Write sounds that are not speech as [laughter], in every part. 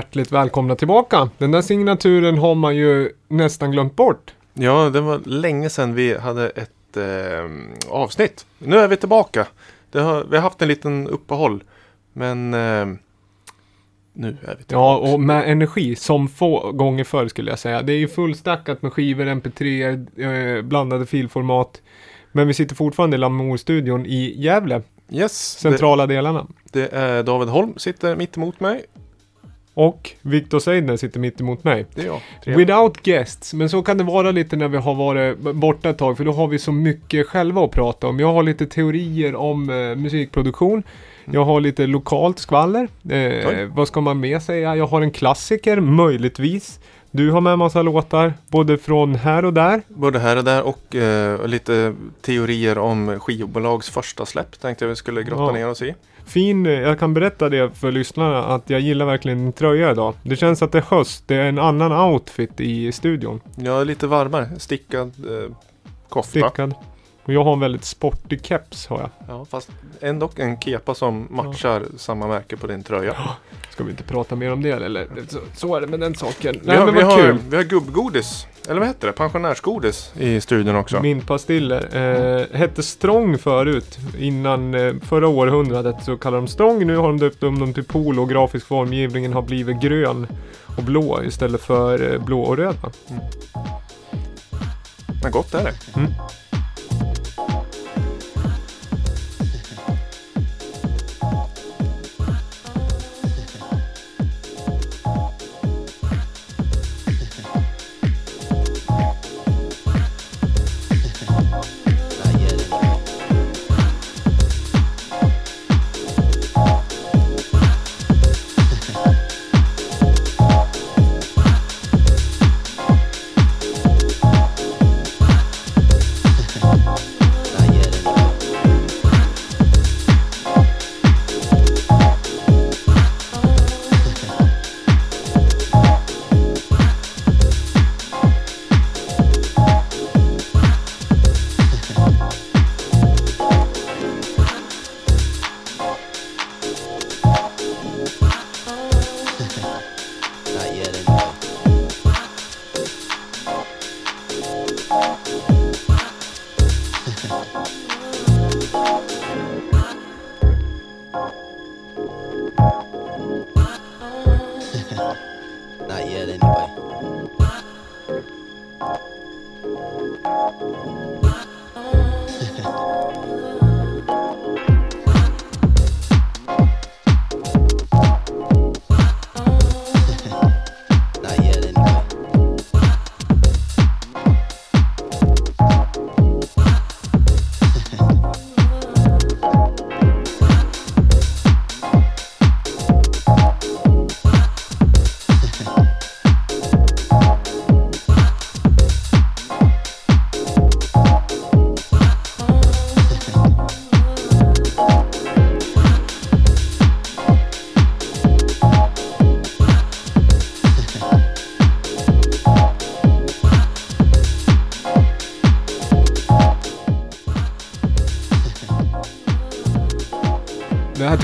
Hjärtligt välkomna tillbaka. Den där signaturen har man ju nästan glömt bort. Ja, det var länge sedan vi hade ett eh, avsnitt. Nu är vi tillbaka. Det har, vi har haft en liten uppehåll. Men eh, nu är vi tillbaka. Ja, och med energi som få gånger förr skulle jag säga. Det är ju fullstackat med skivor, mp3, eh, blandade filformat. Men vi sitter fortfarande i Lamour-studion i Gävle, Yes, det, centrala delarna. det är David Holm sitter mitt emot mig. Och Victor Seidner sitter mitt emot mig. Det är jag. Trevligt. Without guests, men så kan det vara lite när vi har varit borta ett tag för då har vi så mycket själva att prata om. Jag har lite teorier om eh, musikproduktion. Jag har lite lokalt skvaller. Eh, vad ska man med säga? Jag har en klassiker, möjligtvis. Du har med massa låtar, både från här och där. Både här och där och eh, lite teorier om skivbolags första släpp. Tänkte jag vi skulle grotta Ja. ner oss i. Fin, jag kan berätta det för lyssnarna att jag gillar verkligen din tröja idag. Det känns att det är höst, det är en annan outfit i studion. Ja, lite varmare. Stickad eh, kofta. Stickad. Och jag har en väldigt sportig keps har jag. Ja, fast ändå en kepa som matchar samma märke på din tröja. [gasps] [gasps] Ska vi inte prata mer om det eller? Så, så är det med den saken. Vi Nej har, men vi, har, kul. vi har gubbgodis, eller vad heter det? Pensionärsgodis i studion också. Mintpastiller. Eh, hette Strong förut. Innan eh, förra århundradet så kallade de Strong. Nu har de döpt om dem till Polo och grafisk formgivningen har blivit grön och blå istället för eh, blå och röd. va? Men gott är det. Mm.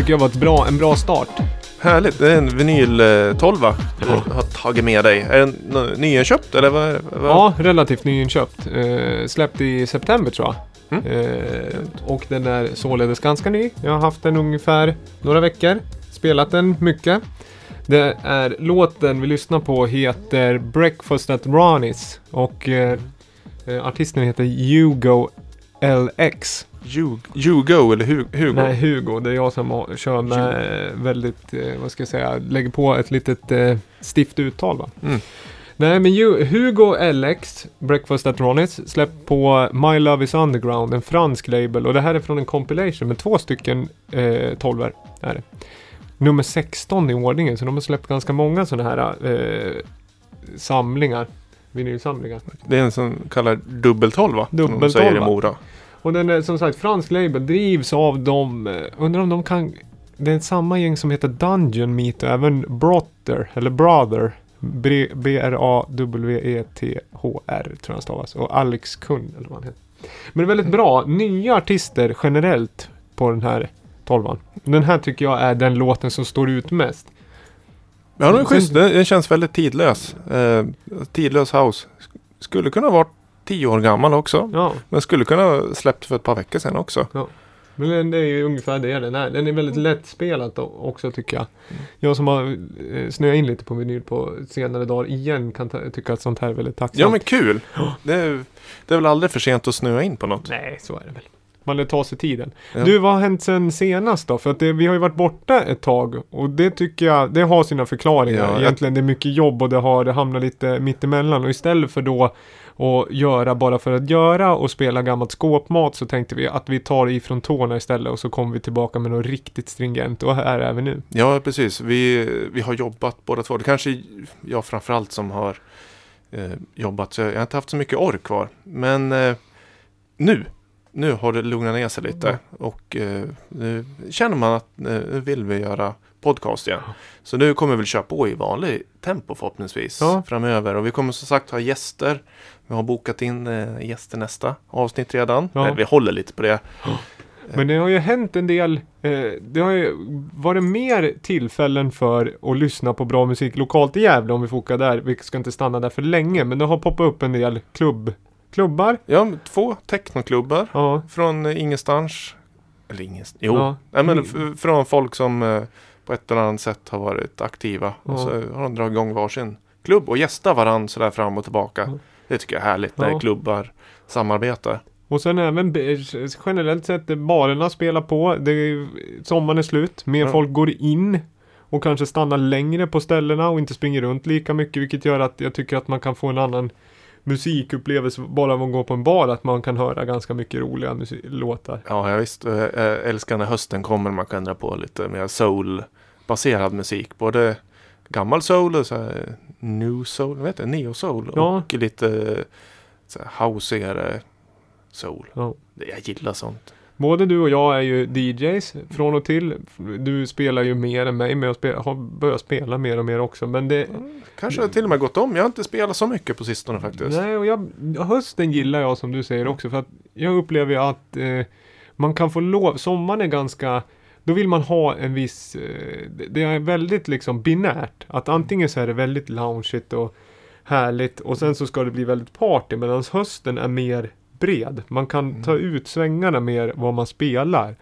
Tycker jag var ett bra, en bra start. Härligt, det är en vinyl eh, 12 du har tagit med dig. Är den nyinköpt eller vad? vad? Ja, relativt nyinköpt. Eh, släppt i september tror jag. Mm. Eh, och den är således ganska ny. Jag har haft den ungefär några veckor. Spelat den mycket. Det är låten vi lyssnar på heter Breakfast at Ronnie's och eh, eh, artisten heter Hugo LX. Hu- Hugo eller Hu- Hugo? Nej, Hugo. Det är jag som kör med eh, väldigt, eh, vad ska jag säga, lägger på ett litet eh, stift uttal va. Mm. Nej men Hu- Hugo LX, Breakfast at Ronnie's, släppt på My Love Is Underground, en fransk label. Och det här är från en compilation med två stycken eh, tolver. Är det. Nummer 16 i ordningen, så de har släppt ganska många sådana här eh, samlingar. Vinylsamlingar. Det är en som kallar dubbeltolva. Som de Dubbeltolva. säger i Mora. Och den är som sagt fransk label, drivs av dem, eh, undrar om de kan Det är samma gäng som heter Dungeon Meat och även Brotter, eller Brother B-R-A-W-E-T-H-R tror jag han stavas. Och Alex Kun eller vad han heter. Men det är väldigt bra, nya artister generellt på den här tolvan. Den här tycker jag är den låten som står ut mest. Ja, den är schysst. Den, känns väldigt tidlös. Eh, tidlös house. Sk- Skulle kunna vara tio år gammal också. Ja, Men skulle kunna släppt för ett par veckor sedan också. men det är ju ungefär det den är. Den är väldigt lättspelad också tycker jag. Jag som har eh, snöat in lite på vinyl på senare dagar igen kan tycka att sånt här är väldigt tacksamt. Ja men kul. Det är, det är väl aldrig för sent att snöa in på något. Nej, så är det väl. Man lär ta sig tiden. Ja. Du, vad har hänt sen senast då? För att det, vi har ju varit borta ett tag och det tycker jag, det har sina förklaringar. Ja, jag- Egentligen det är mycket jobb och det har det hamnar lite mittemellan och istället för då att göra bara för att göra och spela gammalt skåpmat så tänkte vi att vi tar ifrån tårna istället och så kommer vi tillbaka med något riktigt stringent och här är vi nu. Ja, precis. Vi, vi har jobbat båda två. Det kanske jag framförallt som har eh, jobbat. Så jag har inte haft så mycket ork kvar. Men eh, nu, nu har det lugnat ner sig lite. Och eh, nu känner man att eh, nu vill vi göra podcast igen. Så nu kommer vi väl köra på i vanlig tempo förhoppningsvis Ja. framöver. Och vi kommer som sagt ha gäster. Vi har bokat in eh, gäster nästa avsnitt redan. Ja. Vi håller lite på det. Men det har ju hänt en del. Eh, det har ju varit mer tillfällen för att lyssna på bra musik lokalt i Gävle om vi fokar där. Vi ska inte stanna där för länge, men det har poppat upp en del klubb, klubbar. Ja, två technoklubbar. Ja, Från eh, ingenstans. Eller ingenstans. Jo. Ja. Nej, men Mm. från folk som eh, på ett eller annat sätt har varit aktiva. Och Ja. så har de dragit igång varsin klubb och gästar varandra sådär fram och tillbaka. Det tycker jag är härligt när klubbar samarbetar. och sen även generellt sett barerna spelar på. Det är, sommaren är slut. Mer folk går in och kanske stannar längre på ställena och inte springer runt lika mycket. Vilket gör att jag tycker att man kan få en annan musikupplevelse bara av att gå på en bar. Att man kan höra ganska mycket roliga musik- låtar. Ja, jag visst. Jag älskar när hösten kommer. Man kan dra på lite mer soul-baserad musik. Både gammal soul och så här new soul. Vet du, neo soul. Ja. Och lite så här houseigare soul. Ja. Jag gillar sånt. Både du och jag är ju DJs från och till. Du spelar ju mer än mig, men jag spel, har börjat spela mer och mer också. Men det... Kanske har till och med gått om. Jag har inte spelat så mycket på sistone faktiskt. Nej, och jag, hösten gillar jag som du säger också. För att jag upplever ju att eh, man kan få lov. Sommaren är ganska... Då vill man ha en viss... Eh, det- det är väldigt liksom binärt. Att antingen så är det väldigt loungeigt och härligt och sen så ska det bli väldigt party. Medan hösten är mer bred. Man kan Mm. ta ut svängarna mer vad man spelar.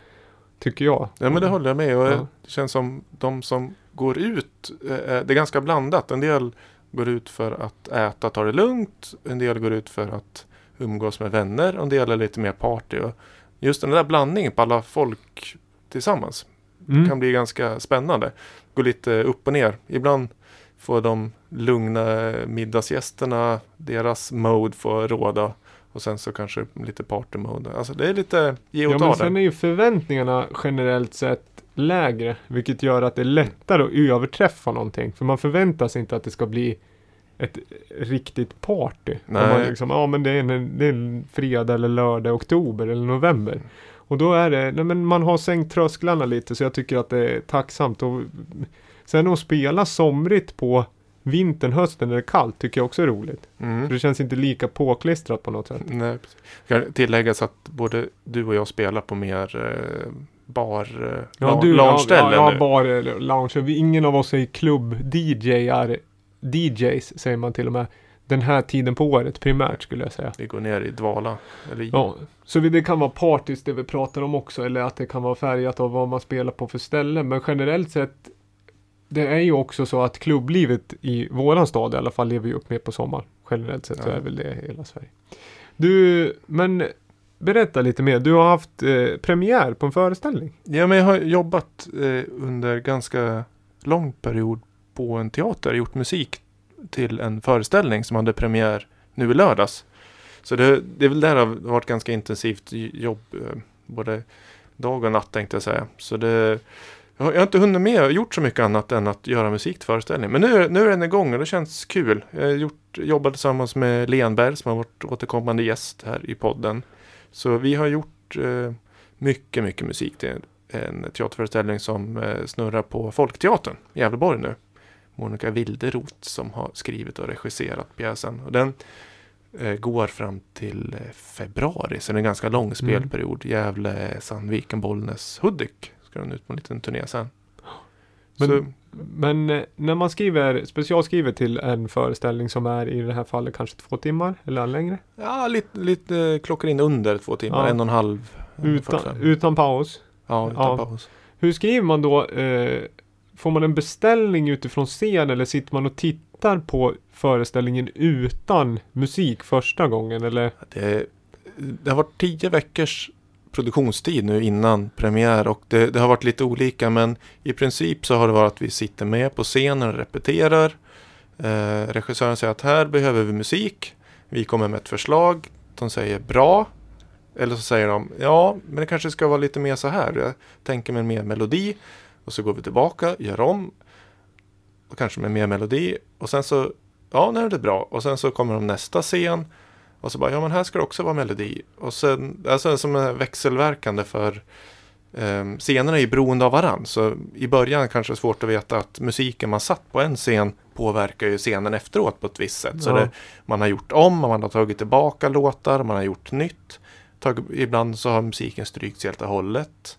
Tycker jag. Ja men det håller jag med och Ja. Det känns som de som går ut, eh, det är ganska blandat. En del går ut för att äta, ta det lugnt. En del går ut för att umgås med vänner. Och en del är lite mer party. Och just den där blandningen på alla folk tillsammans Mm. kan bli ganska spännande. Gå lite upp och ner. Ibland får de lugna middagsgästerna, deras mode får råda. Och sen så kanske lite party mode. Alltså det är lite ge och Ja ta men sen är ju förväntningarna generellt sett lägre. Vilket gör att det är lättare att överträffa någonting. För man förväntar sig inte att det ska bli ett riktigt party. Om Nej. Man liksom, ja men det är, en, det är en fredag eller lördag, oktober eller november. Och då är det, nej men man har sänkt trösklarna lite så jag tycker att det är tacksamt. Och sen att spela somrigt på vintern, hösten när det är kallt tycker jag också är roligt. Mm. För det känns inte lika påklistrat på något sätt. Nej, precis. Kan tilläggas att både du och jag spelar på mer eh, bar, eh, Ja, la- du, lounge-ställen ja, ja, bar lounge. Ingen av oss är klubb-DJar. DJs säger man till och med. Den här tiden på året primärt skulle jag säga. Vi går ner i dvala. Eller Ja, så det kan vara parties det vi pratar om också. Eller att det kan vara färgat av vad man spelar på för ställe. Men generellt sett. Det är ju också så att klubblivet i våran stad i alla fall lever ju upp mer på sommaren. Generellt sett så är väl det hela Sverige. Du, men berätta lite mer. Du har haft eh, premiär på en föreställning. Ja, men jag har jobbat eh, under ganska lång period på en teater. Gjort musik till en föreställning som hade premiär nu i lördags. Så det, det är väl där det har varit ganska intensivt jobb. Eh, både dag och natt tänkte jag säga. Så det, jag har, jag har inte hunnit med och gjort så mycket annat än att göra musik till föreställning. Men nu, nu är den igång och det känns kul. Jag gjort, jobbat tillsammans med Lenberg som har varit återkommande gäst här i podden. Så vi har gjort eh, mycket, mycket musik till en teaterföreställning som eh, snurrar på Folkteatern i Gävleborg nu. Monica Wilderoth som har skrivit och regisserat pjäsen. Och den eh, går fram till eh, februari, så det är en ganska lång spelperiod. Gävle, Sandviken, Bollnäs, Hudik ska den ut på en liten turné sen. Men- så, Men eh, när man skriver, specialskriver till en föreställning som är i det här fallet kanske två timmar eller längre. ja, lite, lite klockar in under två timmar, Ja. en och en halv. Utan, utan paus. ja, utan ja. paus. Hur skriver man då? Eh, får man en beställning utifrån scen eller sitter man och tittar på föreställningen utan musik första gången? Eller? Det, det har varit tio veckors produktionstid nu innan premiär och det, det har varit lite olika men i princip så har det varit att vi sitter med på scenen och repeterar. Eh, regissören säger att här behöver vi musik. Vi kommer med ett förslag. De säger bra. Eller så säger de ja, men det kanske ska vara lite mer så här. Jag tänker mig mer melodi. Och så går vi tillbaka, gör om. Och kanske med mer melodi. Och sen så, ja, nu är det bra. Och sen så kommer de nästa scen. Och så bara, ja men här ska det också vara melodi. Och sen, alltså som är växelverkande för eh, scenerna är ju beroende av varann. Så i början kanske det är svårt att veta att musiken man satt på en scen påverkar ju scenen efteråt på ett visst sätt. Så Ja. det, man har gjort om, man har tagit tillbaka låtar, man har gjort nytt. Tag, ibland så har musiken strykts helt och hållet.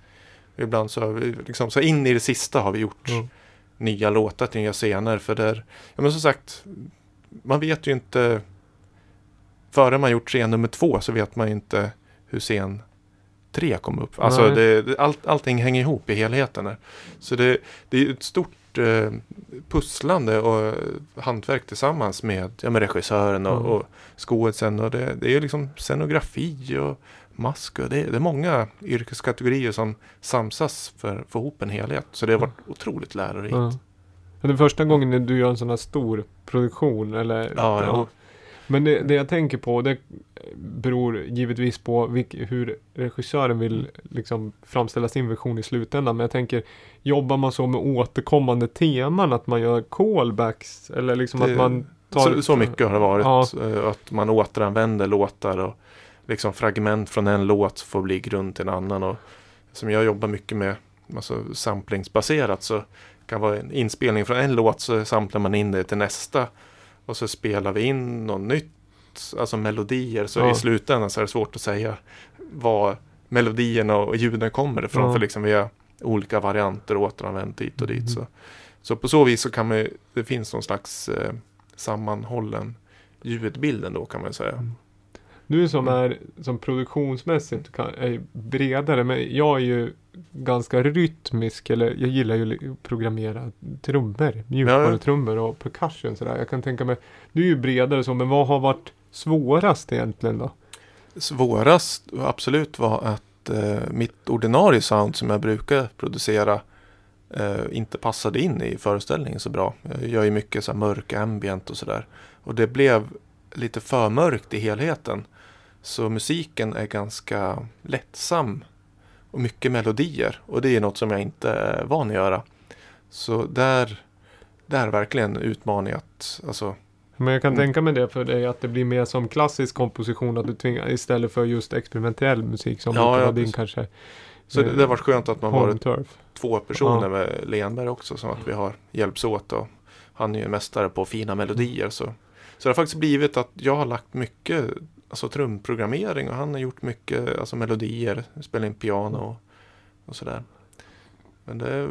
Ibland så har vi, liksom, så in i det sista har vi gjort Mm. nya låtar till nya scener. För där, ja men som sagt, man vet ju inte Före man gjort scen nummer två så vet man ju inte hur scen tre kom upp. Alltså det, allt, allting hänger ihop i helheten. Där. Så det, det är ett stort eh, pusslande och hantverk tillsammans med, ja, med regissören och, Mm. och skådisen. Och det, det är liksom scenografi och mask. Och det, det är många yrkeskategorier som samsas för att få ihop en helhet. Så det har varit otroligt lärorikt. Ja. Är det första gången när du gör en sån här stor produktion? Eller? Ja, ja. Men det, det jag tänker på, det beror givetvis på vilk, hur regissören vill liksom framställa sin version i slutändan. Men jag tänker, jobbar man så med återkommande teman? Att man gör callbacks? Eller liksom Det- att man tar... Så, så mycket har det varit. Ja. eh, Att man återanvänder låtar och liksom fragment från en låt får bli grund till en annan. Och som jag jobbar mycket med, alltså samplingsbaserat, så kan vara en inspelning från en låt så samplar man in det till nästa. Och så spelar vi in något nytt, alltså melodier. Så Ja. i slutändan så är det svårt att säga var melodierna och ljuden kommer ifrån. Ja. För liksom vi har olika varianter återanvänt hit och dit. Mhm. Så. så på så vis så kan man det finns någon slags eh, sammanhållen ljudbilden då kan man säga. Du som är som produktionsmässigt kan, är bredare, men jag är ju ganska rytmisk, eller jag gillar ju att programmera trummor, mjukvarutrummor och percussion sådär. Jag kan tänka mig, du är ju bredare så, men vad har varit svårast egentligen då? Svårast absolut var att eh, mitt ordinarie sound som jag brukar producera eh, inte passade in i föreställningen så bra. Jag gör ju mycket så här mörk ambient och sådär. Och det blev lite för mörkt i helheten. Så musiken är ganska lättsam och mycket melodier. Och det är något som jag inte är van att göra. Så där, där är verkligen en utmaning att, alltså, Men jag kan Mm. tänka mig det för dig att det blir mer som klassisk komposition att du tvingar istället för just experimentell musik som Ja, ja, din kanske. så det, det har varit skönt att man varit turf. två personer Ja. med Lenberg också så att vi har hjälps åt och han är ju mästare på fina melodier så. Så det har faktiskt blivit att jag har lagt mycket alltså trumprogrammering och han har gjort mycket alltså melodier, spelat in piano och, och sådär. Men det är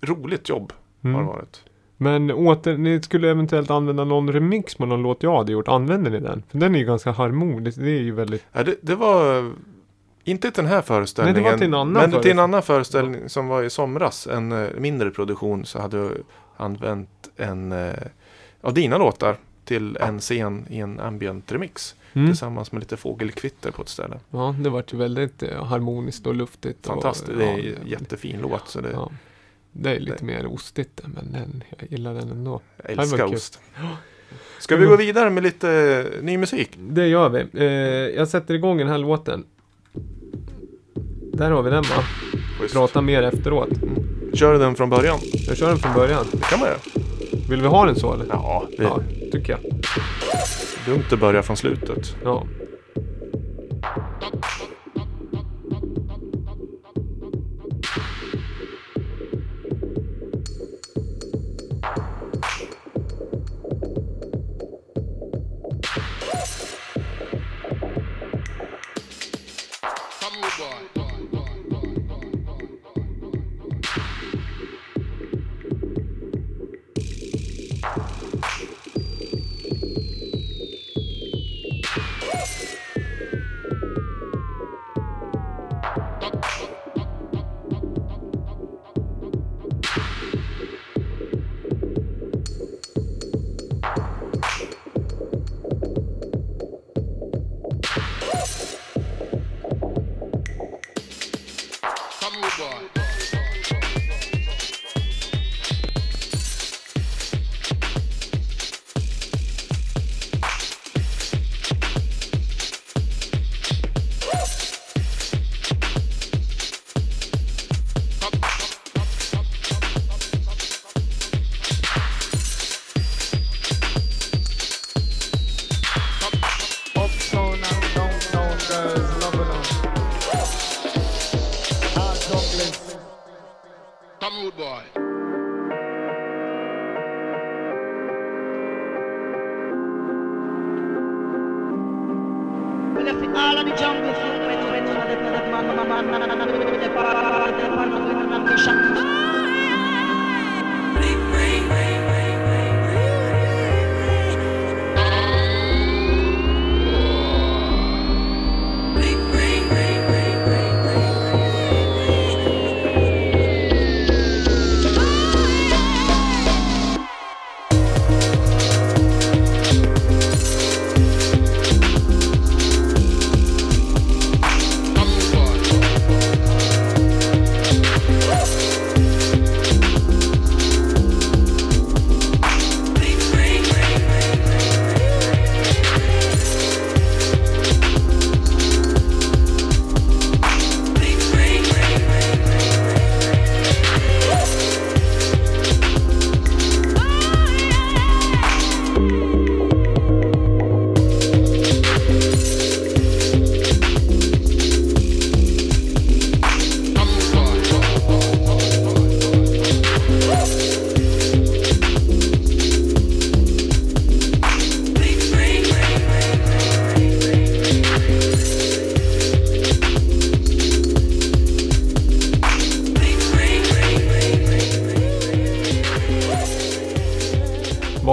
roligt jobb har det Mm. varit. Men åter, ni skulle eventuellt använda någon remix med någon låt jag hade gjort. Använder ni den? För den är ju ganska harmonisk. Det är ju väldigt... Ja, det, det var inte till den här föreställningen. Nej, det var till en annan Men till en föreställning. annan föreställning som var i somras. En eh, mindre produktion så hade jag använt en eh, av dina låtar till en scen i en ambient remix. Mm. Tillsammans med lite fågelkvitter på ett ställe. Ja, det vart ju väldigt eh, harmoniskt och luftigt. Fantastiskt. Och, det är ja, jättefin låt. Så det, Ja. Det är lite det- mer ostigt men den, jag gillar den ändå. jag älskar ost. Ska vi gå vidare med lite ny musik? Det gör vi. Eh, jag sätter igång den här låten. Där har vi den va? Schysst. Prata mer efteråt. Kör den från början. Jag kör den från början. Det kan man göra. Vill vi ha den så eller? Ja, det Ja, tycker jag. dumt att börja från slutet. Ja.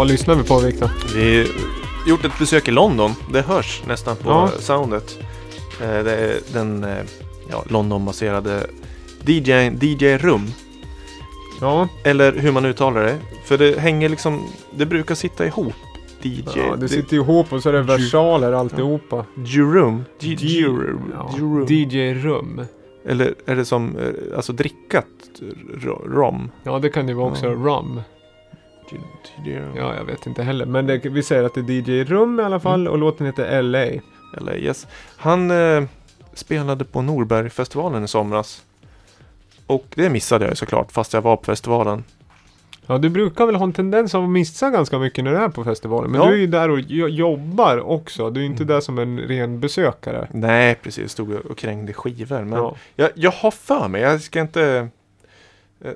Vad lyssnar vi på Viktor? Vi har gjort ett besök i London. Det hörs nästan på Ja. soundet. Eh, Det är den eh, ja, London-baserade DJ, DJ Rum. Ja, Eller hur man uttalar det. För det hänger liksom, det brukar sitta ihop. DJ. ja det sitter ihop och så är det versaler alltihopa. Jurum. Jurum. Jurum. DJ-rum. Eller är det som, eh, alltså drickat ro- rom? Ja, det kan ju vara också rum. DJ, Ja, jag vet inte heller. Men det, vi säger att det är DJ-rum i alla fall och låten heter LA. Eller yes. Han eh, spelade på Norbergfestivalen i somras. Och det missade jag ju såklart, fast jag var på festivalen. Ja, du brukar väl ha en tendens av att missa ganska mycket när du är på festivalen. Men Ja. du är ju där och jo- jobbar också. Du är inte Mm. där som en ren besökare. Nej, precis. Stod och krängde skivor. Men Ja. jag, jag har för mig, jag ska inte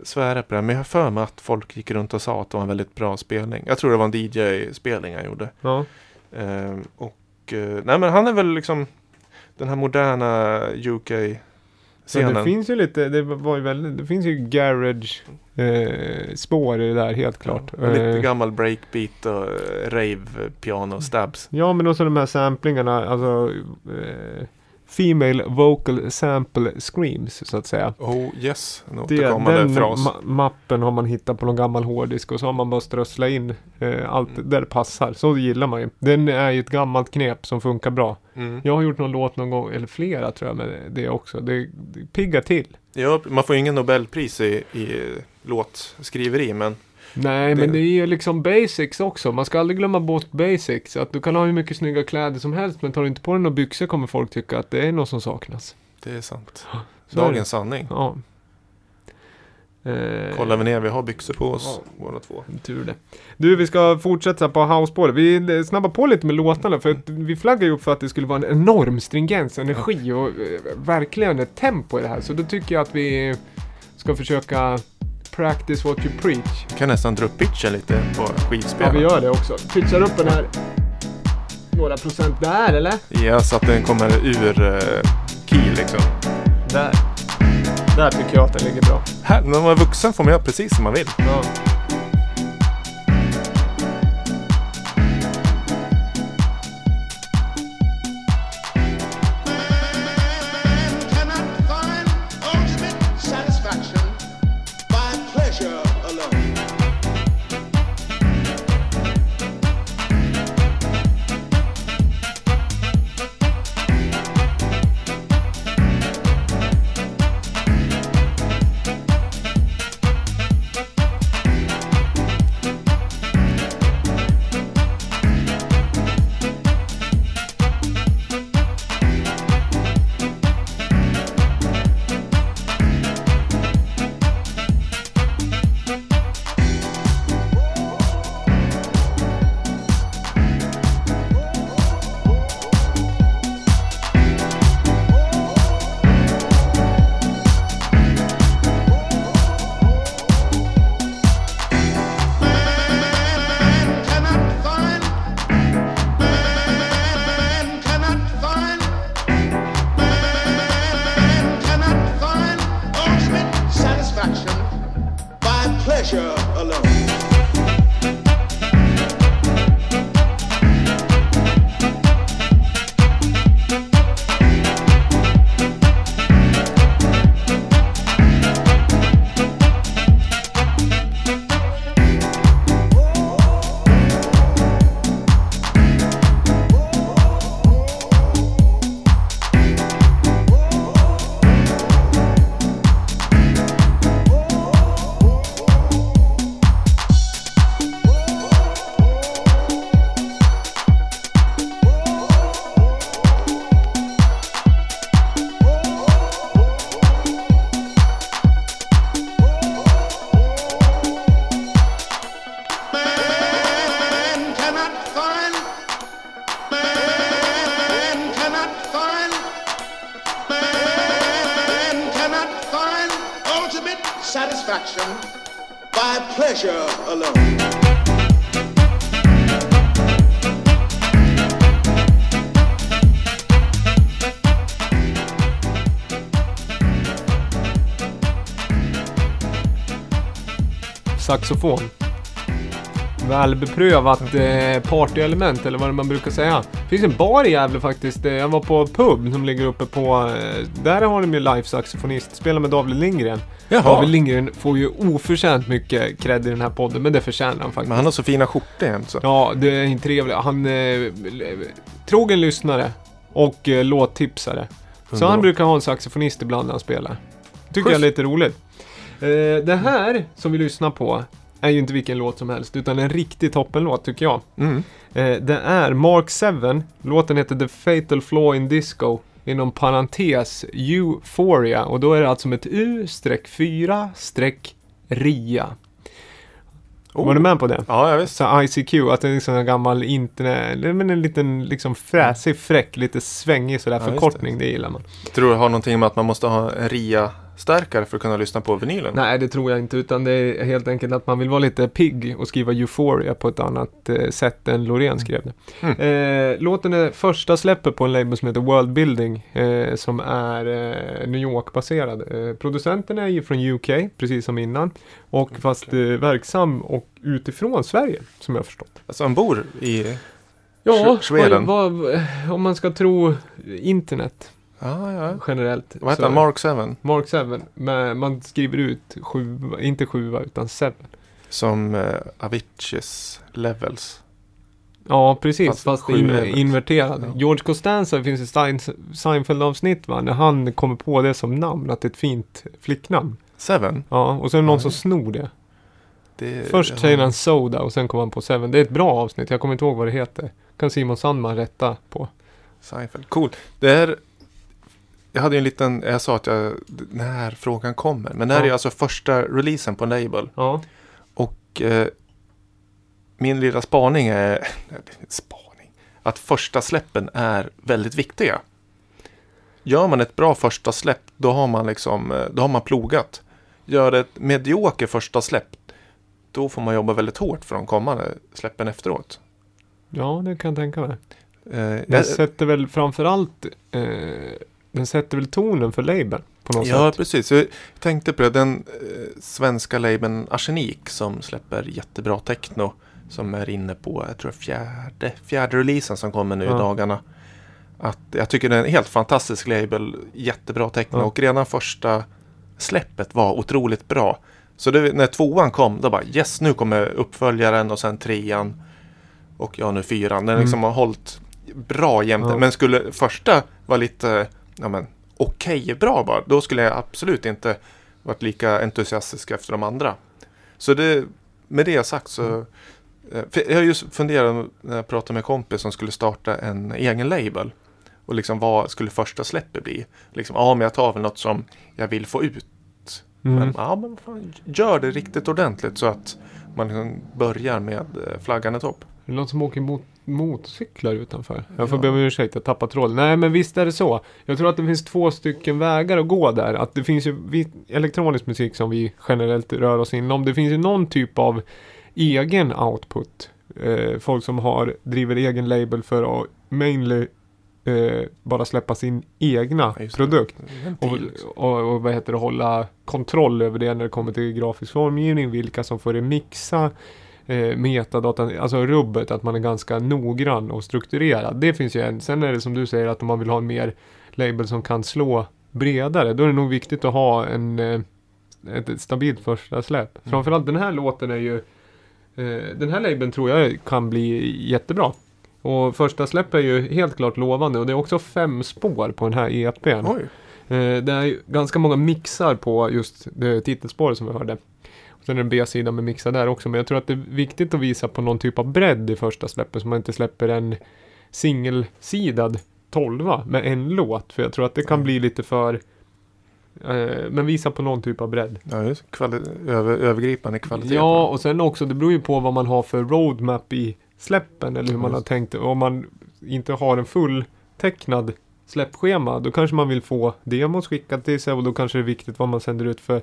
svära på det, men jag har för mig att folk gick runt och sa att det var en väldigt bra spelning. Jag tror det var en DJ-spelning han gjorde. Ja. Eh, och eh, nej, men han är väl liksom den här moderna UK-scenen. Men det finns ju lite, det var ju väldigt, det finns ju garage eh, spår i det där helt klart. Ja, lite Eh, gammal breakbeat och eh, rave piano stabs. Ja, men också de här samplingarna, alltså eh, Female vocal sample screams så att säga. Oh yes, en Det, återkommande den fras. ma- mappen har man hittat på någon gammal hårddisk och så har man bara strösslat in eh, allt Mm. där det passar. Så gillar man ju. Den är ju ett gammalt knep som funkar bra. Mm. Jag har gjort någon låt någon gång, eller flera tror jag med det också. Det, det piggar till. Ja, man får ju ingen Nobelpris i, i låtskriveri, men Nej, Det- men det är ju liksom basics också. Man ska aldrig glömma bort basics. Att du kan ha hur mycket snygga kläder som helst, men tar du inte på dig några byxor kommer folk tycka att det är något som saknas. det är sant. Så är. Dagens sanning. Ja. Eh, Kollar vi ner, vi har byxor på oss båda två. Tur det. Du, vi ska fortsätta på housespåret. Vi eh, snabbar på lite med låtarna för att vi flaggar ju upp för att det skulle vara en enorm stringens, energi och eh, verkligen ett tempo i det här. Så då tycker jag att vi ska försöka practice what you preach. Vi kan nästan dra upp pitchen lite på Ja, skivspelaren. vi gör det också. Pitchar upp den här några procent där, eller? Ja, så att den kommer ur uh, key liksom. Där. Där tycker jag att den ligger bra. Här, när man är vuxen får man göra precis som man vill. Ja. Saxofon. Välbeprövat eh, partyelement eller vad man brukar säga. Det finns en bar i Gävle faktiskt. Eh, Jag var på pub som ligger uppe på... Eh, där har de ju live-saxofonist. Spelar med David Lindgren. David Lindgren får ju oförtjänt mycket cred i den här podden, men det förtjänar han faktiskt. Men han har så fina skjortor jämt så. Ja, det är en trevlig. Han eh, trogen lyssnare och eh, låttipsare. Så han brukar ha en saxofonist ibland när han spelar. Tycker jag är Schysst. lite roligt. Eh, det här som vi lyssnar på är ju inte vilken låt som helst, utan en riktig toppenlåt tycker jag. Mm. Eh, det är Mark 7. Låten heter The Fatal Flaw in Disco. Inom parentes Euphoria. Och då är det alltså med ett U-4-RIA. Oh. Var du med på det? Ja, jag visst. Så ICQ, att det är liksom en gammal internet, men en liten liksom fräsig, fräck, lite svängig sådär Ja, förkortning, det. gillar man. Tror du det har någonting med att man måste ha en RIA-stärkare för att kunna lyssna på vinylen? Nej, det tror jag inte, utan det är helt enkelt att man vill vara lite pigg och skriva Euphoria på ett annat eh, sätt än Loreen skrev det. Mm. Eh, låten är första släppet på en label som heter World Building, eh, som är eh, New York-baserad. Eh, producenten är ju från UK, precis som innan, och fast eh, verksam och utifrån Sverige, som jag har förstått. Alltså han bor i... Ja, vad, vad, om man ska tro internet Ja, ja. generellt. Vad heter han? Mark 7? Mark 7. Men man skriver ut sju, inte sjua utan 7. Som eh, Aviciis Levels. Ja, precis. Fast Fast, in, inverterad. Ja. George Costanza finns Stein- Seinfeld-avsnitt va? När han kommer på det som namn, att det är ett fint flicknamn. Seven? Ja, och så är det någon Ja. som snor det. Det, Först ja. säger han Soda och sen kommer han på Seven. Det är ett bra avsnitt, jag kommer inte ihåg vad det heter. Kan Simon Sandman rätta på. Seinfeld. Cool. Det är... Jag hade ju en liten... Jag sa att jag... När frågan kommer. Men det här Ja. är alltså första releasen på label. Ja, Och eh, min lilla spaning är... [laughs] Spaning? Att första släppen är väldigt viktiga. Gör man ett bra första släpp, då har man liksom... eh, Då har man plogat. Gör ett medioker första släpp, då får man jobba väldigt hårt för de kommande släppen efteråt. ja det kan jag tänka mig. Eh, jag, sätter väl framförallt eh, Den sätter väl tonen för labeln på något Ja, sätt. precis. Jag tänkte på det. Den eh, svenska labeln Arsenik som släpper jättebra techno. Som är inne på, jag tror fjärde, fjärde releasen som kommer nu Ja. i dagarna. Att jag tycker det är en helt fantastisk label. Jättebra techno. Ja. Och redan första släppet var otroligt bra. Så det, när tvåan kom, då bara yes, nu kommer uppföljaren och sen trean. Och ja, nu fyran. Den Mm. liksom har hållit bra jämte. Ja. Men skulle första vara lite, ja men okej bra bara. Då skulle jag absolut inte varit lika entusiastisk efter de andra. Så det, med det sagt så. eh, För jag har just funderat när jag pratade med en kompis som skulle starta en egen label. Och liksom vad skulle första släppet bli? Liksom, ja men jag tar väl något som jag vill få ut. Mm. Men, ja, men fan, gör det riktigt ordentligt så att man liksom börjar med eh, flaggan i topp. Det någon som åker mot motorcyklar utanför. Jag får Ja. be om ursäkt, jag tappar tråden. Nej, men visst är det så. Jag tror att det finns två stycken vägar att gå där. Att det finns ju elektronisk musik som vi generellt rör oss inom. Det finns ju någon typ av egen output. Eh, folk som har, driver egen label för att mainly eh, bara släppa sin egna Ja, produkt. Och, till. och, och vad heter det, hålla kontroll över det när det kommer till grafisk formgivning, vilka som får remixa, eh, metadatan, alltså rubbet, att man är ganska noggrann och strukturerad. Det finns ju en. Sen är det som du säger att om man vill ha en mer label som kan slå bredare, då är det nog viktigt att ha en, eh, ett, ett stabilt första släpp. Mm. Framförallt den här låten är ju, eh, den här labeln tror jag kan bli jättebra. Och första släpp är ju helt klart lovande och det är också fem spår på den här EPn. Oj. Eh, det är ganska många mixar på just det titelspåret som vi hörde. Sen är det en B-sida med mixar där också. Men jag tror att det är viktigt att visa på någon typ av bredd i första släppet. Så man inte släpper en singelsidad tolva med en låt. För jag tror att det kan bli lite för... Eh, men visa på någon typ av bredd. Ja, just kvali- över, övergripande kvalitet. Ja, och sen också, det beror ju på vad man har för roadmap i släppen. Eller hur man har tänkt. Om man inte har en fulltecknad släppschema, då kanske man vill få demos skickat till sig och då kanske det är viktigt vad man sänder ut för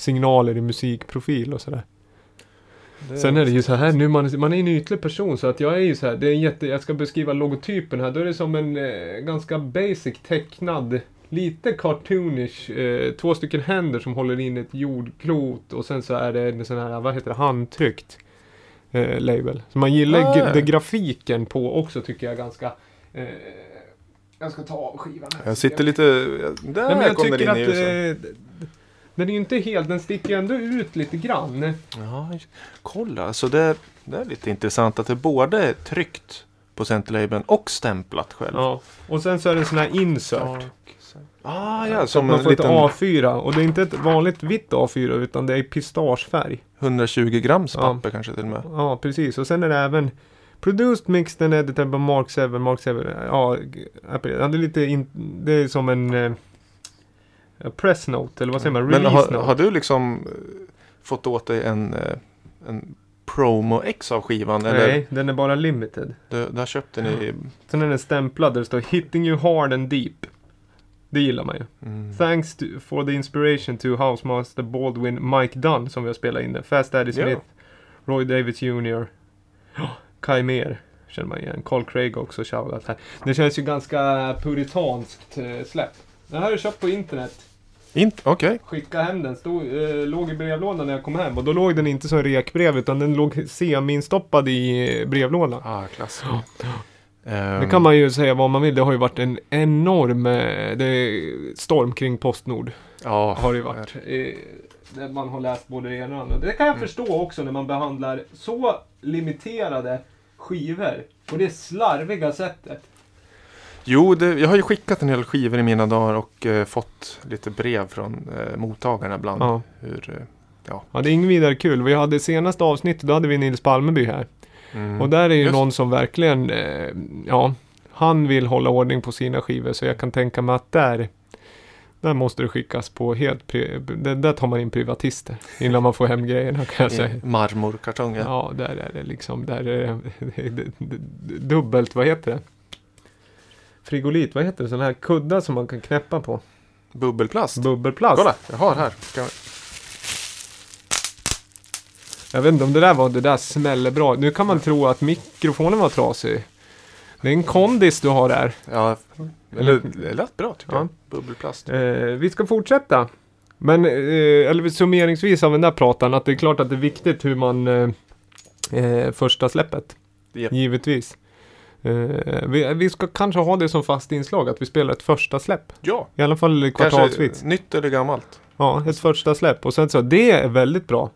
signaler i musikprofil och sådär. Det- Sen är det ju så här, nu man, man är en ytlig person så att jag är ju så här, det är en jätte, jag ska beskriva logotypen här, då är det som en eh, ganska basic tecknad, lite cartoonish, eh, två stycken händer som håller in ett jordklot och sen så är det en sån här, vad heter det, handtryckt eh, label. Så man gillar Ah, det grafiken på också tycker jag ganska, eh, jag ska ta av skivan här. Jag sitter lite... Där Nej, men jag kom den tycker in i att ljuset. Den är ju inte helt, den sticker ändå ut lite grann. Ja, kolla. Så det, det är lite intressant att det både är tryckt på centerlabeln och stämplat själv. Ja. Och sen så är det en sån här insert. Ah, ja, som man får liten ett A4 och det är inte ett vanligt vitt A4 utan det är pistagefärg. 120 grams Ja. papper kanske till och med. Ja, precis. Och sen är det även Produced, mixed and edited by Mark 7, Mark 7. Ja, Apple. ja, det är lite in, Det är som en eh, press note, eller vad säger man? Men Release har, note. har du liksom eh, fått åt dig en, eh, en promo-ex av skivan? Eller Nej, den är bara limited. du, har köpt den i... Sen är den stämplad där det står Hitting you hard and deep. Det gillar man ju. Mm. Thanks to, for the inspiration to Housemaster Baldwin Mike Dunn som vi har spelat in det. Fast Eddie Ja. Smith, Roy Davis Jr. Ja, Kai Mer känner man igen. Carl Craig också shoutout här. Det känns ju ganska puritanskt eh, släpp. Den här har jag köpt på internet. Inte? Okej. Skicka hem den. Stod, eh, låg i brevlådan när jag kom hem. Och då låg den inte som rekbrev utan den låg semi-instoppad i brevlådan. Ah, klass. Det Ehm, kan man ju säga vad man vill. Det har ju varit en enorm eh, det storm kring Postnord. Ja, har det varit. Eh, där man har läst både det ena och det andra. Det kan jag förstå också när man behandlar så limiterade skivor på det slarviga sättet. Jo, det, jag har ju skickat en del skivor i mina dagar och eh, fått lite brev från eh, mottagarna ibland. Ja. Hur, eh, ja, det är inget vidare kul. Vi hade senaste avsnittet, då hade vi Nils Palmeby här. mm. Och där är ju Just. någon som verkligen, eh, ja, han vill hålla ordning på sina skivor. Så jag kan tänka mig att där, där måste det skickas på helt, där, tar man in privatister. Innan man får hem grejerna kan jag säga. Marmorkartonger. Ja, där är det liksom, där är det [laughs] dubbelt, vad heter det? Frigolit, vad heter det? Sådana här kuddar som man kan knäppa på. Bubbelplast. Bubbelplast. Kolla, jag har här. Ska. Jag vet inte om det där var, det där smäller bra. Nu kan man tro att mikrofonen var trasig. Det är en kondis du har där. Ja, eller det lät bra tycker Ja. jag. Bubbelplast. Eh, vi ska fortsätta. Men, eh, eller summeringsvis av den där pratan, att det är klart att det är viktigt hur man eh, eh, första släppet. Japp. Givetvis. Eh, vi, vi ska kanske ha det som fast inslag, att vi spelar ett första släpp. Ja, I alla fall kvartalsvis. kanske nytt eller gammalt. Ja, ett första släpp. Och sen så, det är väldigt bra.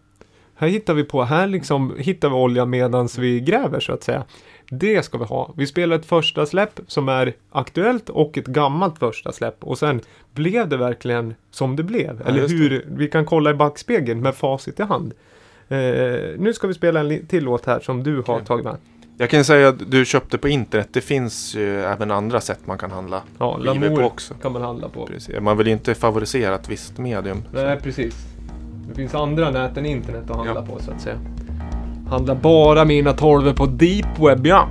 Här hittar vi på, här liksom hittar vi olja medans vi gräver så att säga. Det ska vi ha. Vi spelar ett första släpp som är aktuellt och ett gammalt första släpp. Och sen blev det verkligen som det blev. Ja, Eller hur, vi kan kolla i backspegeln med facit i hand. Eh, nu ska vi spela en till låt här som du har Okej. tagit med. Jag kan säga att du köpte på internet. Det finns ju även andra sätt man kan handla Ja, skivor på också. kan man handla på. Precis. Man vill ju inte favorisera ett visst medium. Nej, precis. Det finns andra nät än internet att handla på så att säga. Handla bara mina tolvor på deep web, ja.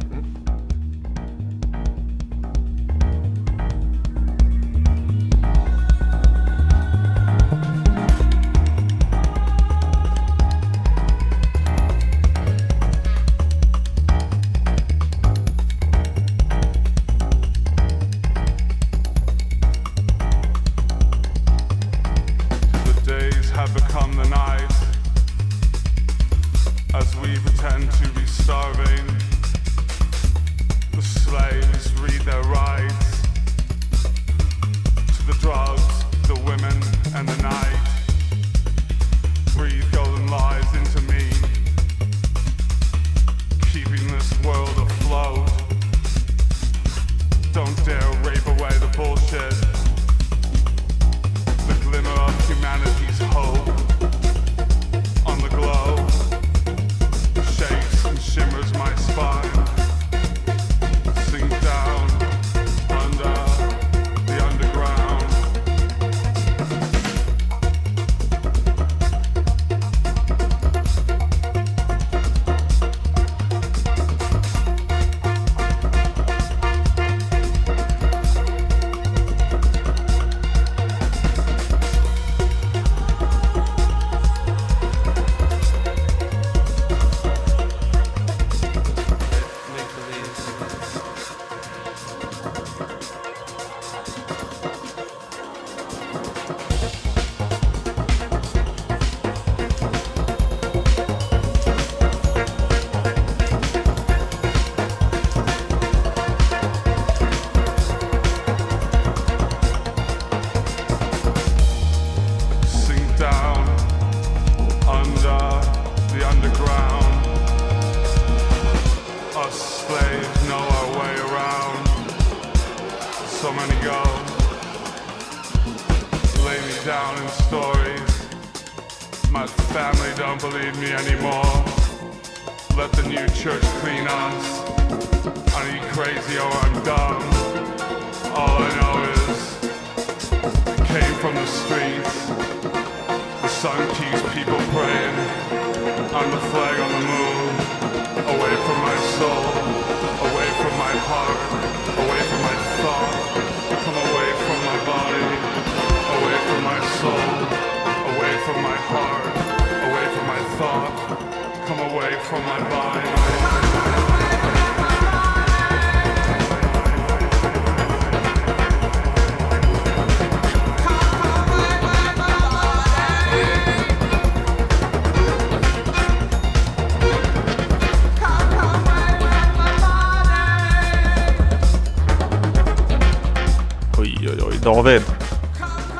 David.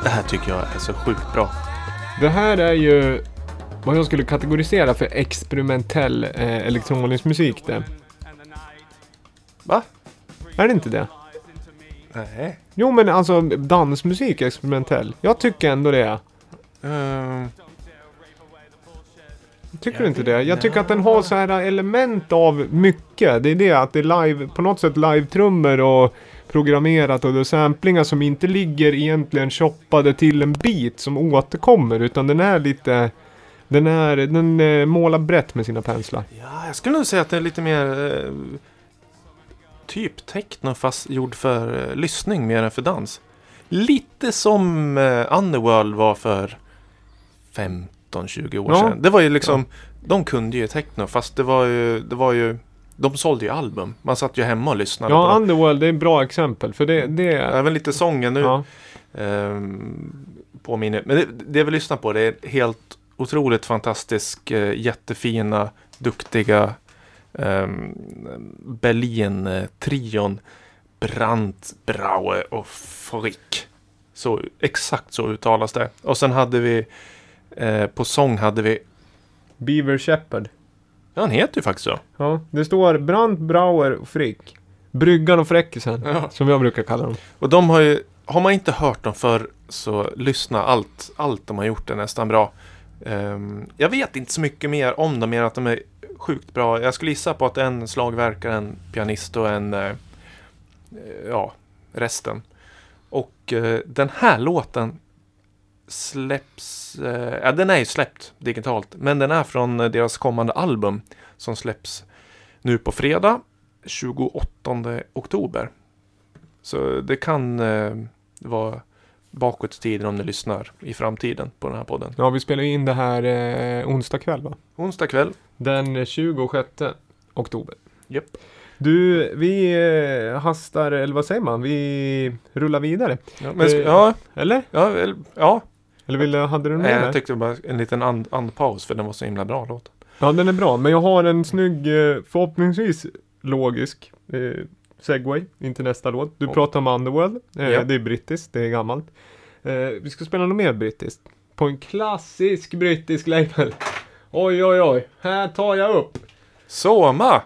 Det här tycker jag är så sjukt bra. Det här är ju vad jag skulle kategorisera för experimentell eh, elektronisk musik det. Va? Är det inte det? Nej. Jo men alltså dansmusik är experimentell. Jag tycker ändå det. Ehm, Tycker du inte det? Jag tycker att den har så här element av mycket. Det är det att det är live, på något sätt live-trummor och programmerat och det är samplingar som inte ligger egentligen choppade till en bit som återkommer utan den är lite den är, den eh, målar brett med sina penslar. ja, jag skulle nog säga att det är lite mer eh, typ techno fast gjord för eh, lyssning mer än för dans. Lite som eh, Underworld var för 15-20 år Ja. sedan. Det var ju liksom, de kunde ju techno fast det var ju, det var ju, de sålde ju album. Man satt ju hemma och lyssnade Ja, på. Underworld det är ett bra exempel för det, det är... Även lite sången nu. Ja. Ehm, påminner. Men det, det vi lyssnar på det är helt otroligt fantastisk, eh, jättefina, duktiga um, Berlin-trion Brandt, Braue och Frick. Så exakt så uttalas det. Och sen hade vi eh, på sång hade vi, Beaver Shepherd. Ja han heter ju faktiskt så. Ja, det står Brandt, Brauer och Frick. Bryggan och Fräckisen, Ja. som jag brukar kalla dem. Och de har ju, har man inte hört dem för så lyssna allt, allt de har gjort är nästan bra. Ehm, jag vet inte så mycket mer om dem, mer att de är sjukt bra. Jag skulle gissa på att en slagverkare, en pianist och en, eh, ja, resten. Och eh, den här låten släpps, eh, ja den är ju släppt digitalt, men den är från deras kommande album som släpps nu på fredag 28 oktober. Så det kan eh, vara bakåt i tiden om ni lyssnar i framtiden på den här podden. Ja, vi spelar in det här eh, onsdag kväll va? Onsdag kväll. Den 26 oktober. Japp. Du, vi eh, hastar, eller vad säger man? Vi rullar vidare. Ja, men Eh, ja, Eller? ja, eller- ja. Eller vill, du- hade du något Nej, jag tyckte bara en liten and, andpaus för den var så himla bra låt. Ja, den är bra. Men jag har en snygg, eh, förhoppningsvis logisk eh, segway in till nästa låt. Du Oh. pratar om Underworld. Eh, Ja. Det är brittiskt, det är gammalt. Eh, vi ska spela något mer brittiskt. På en klassisk brittisk label. Oj, oj, oj. Här tar jag upp. Soma!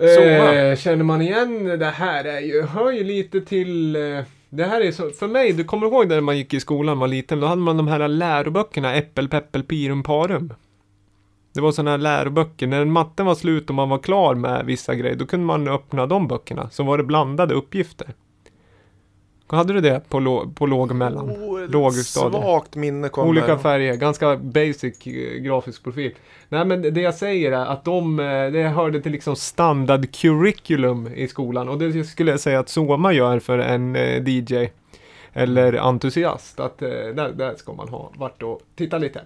Eh, Soma. känner man igen det här är ju, hör ju lite till eh, det här är så, för mig, du kommer ihåg när man gick i skolan var liten, då hade man de här läroböckerna, Äppel, Peppel, Pirum, Parum. Det var sådana här läroböcker, när matten var slut och man var klar med vissa grejer, då kunde man öppna de böckerna, så var det blandade uppgifter. Hade du det på, på låg och mellan? Oh, Lågstadiet. Svagt minne kommer. Olika färger, ganska basic eh, grafisk profil. Nej men det jag säger är att de, eh, det hörde till liksom standard curriculum i skolan och det skulle jag säga att Soma gör för en eh, DJ eller entusiast. Att eh, där, där ska man ha varit och titta lite.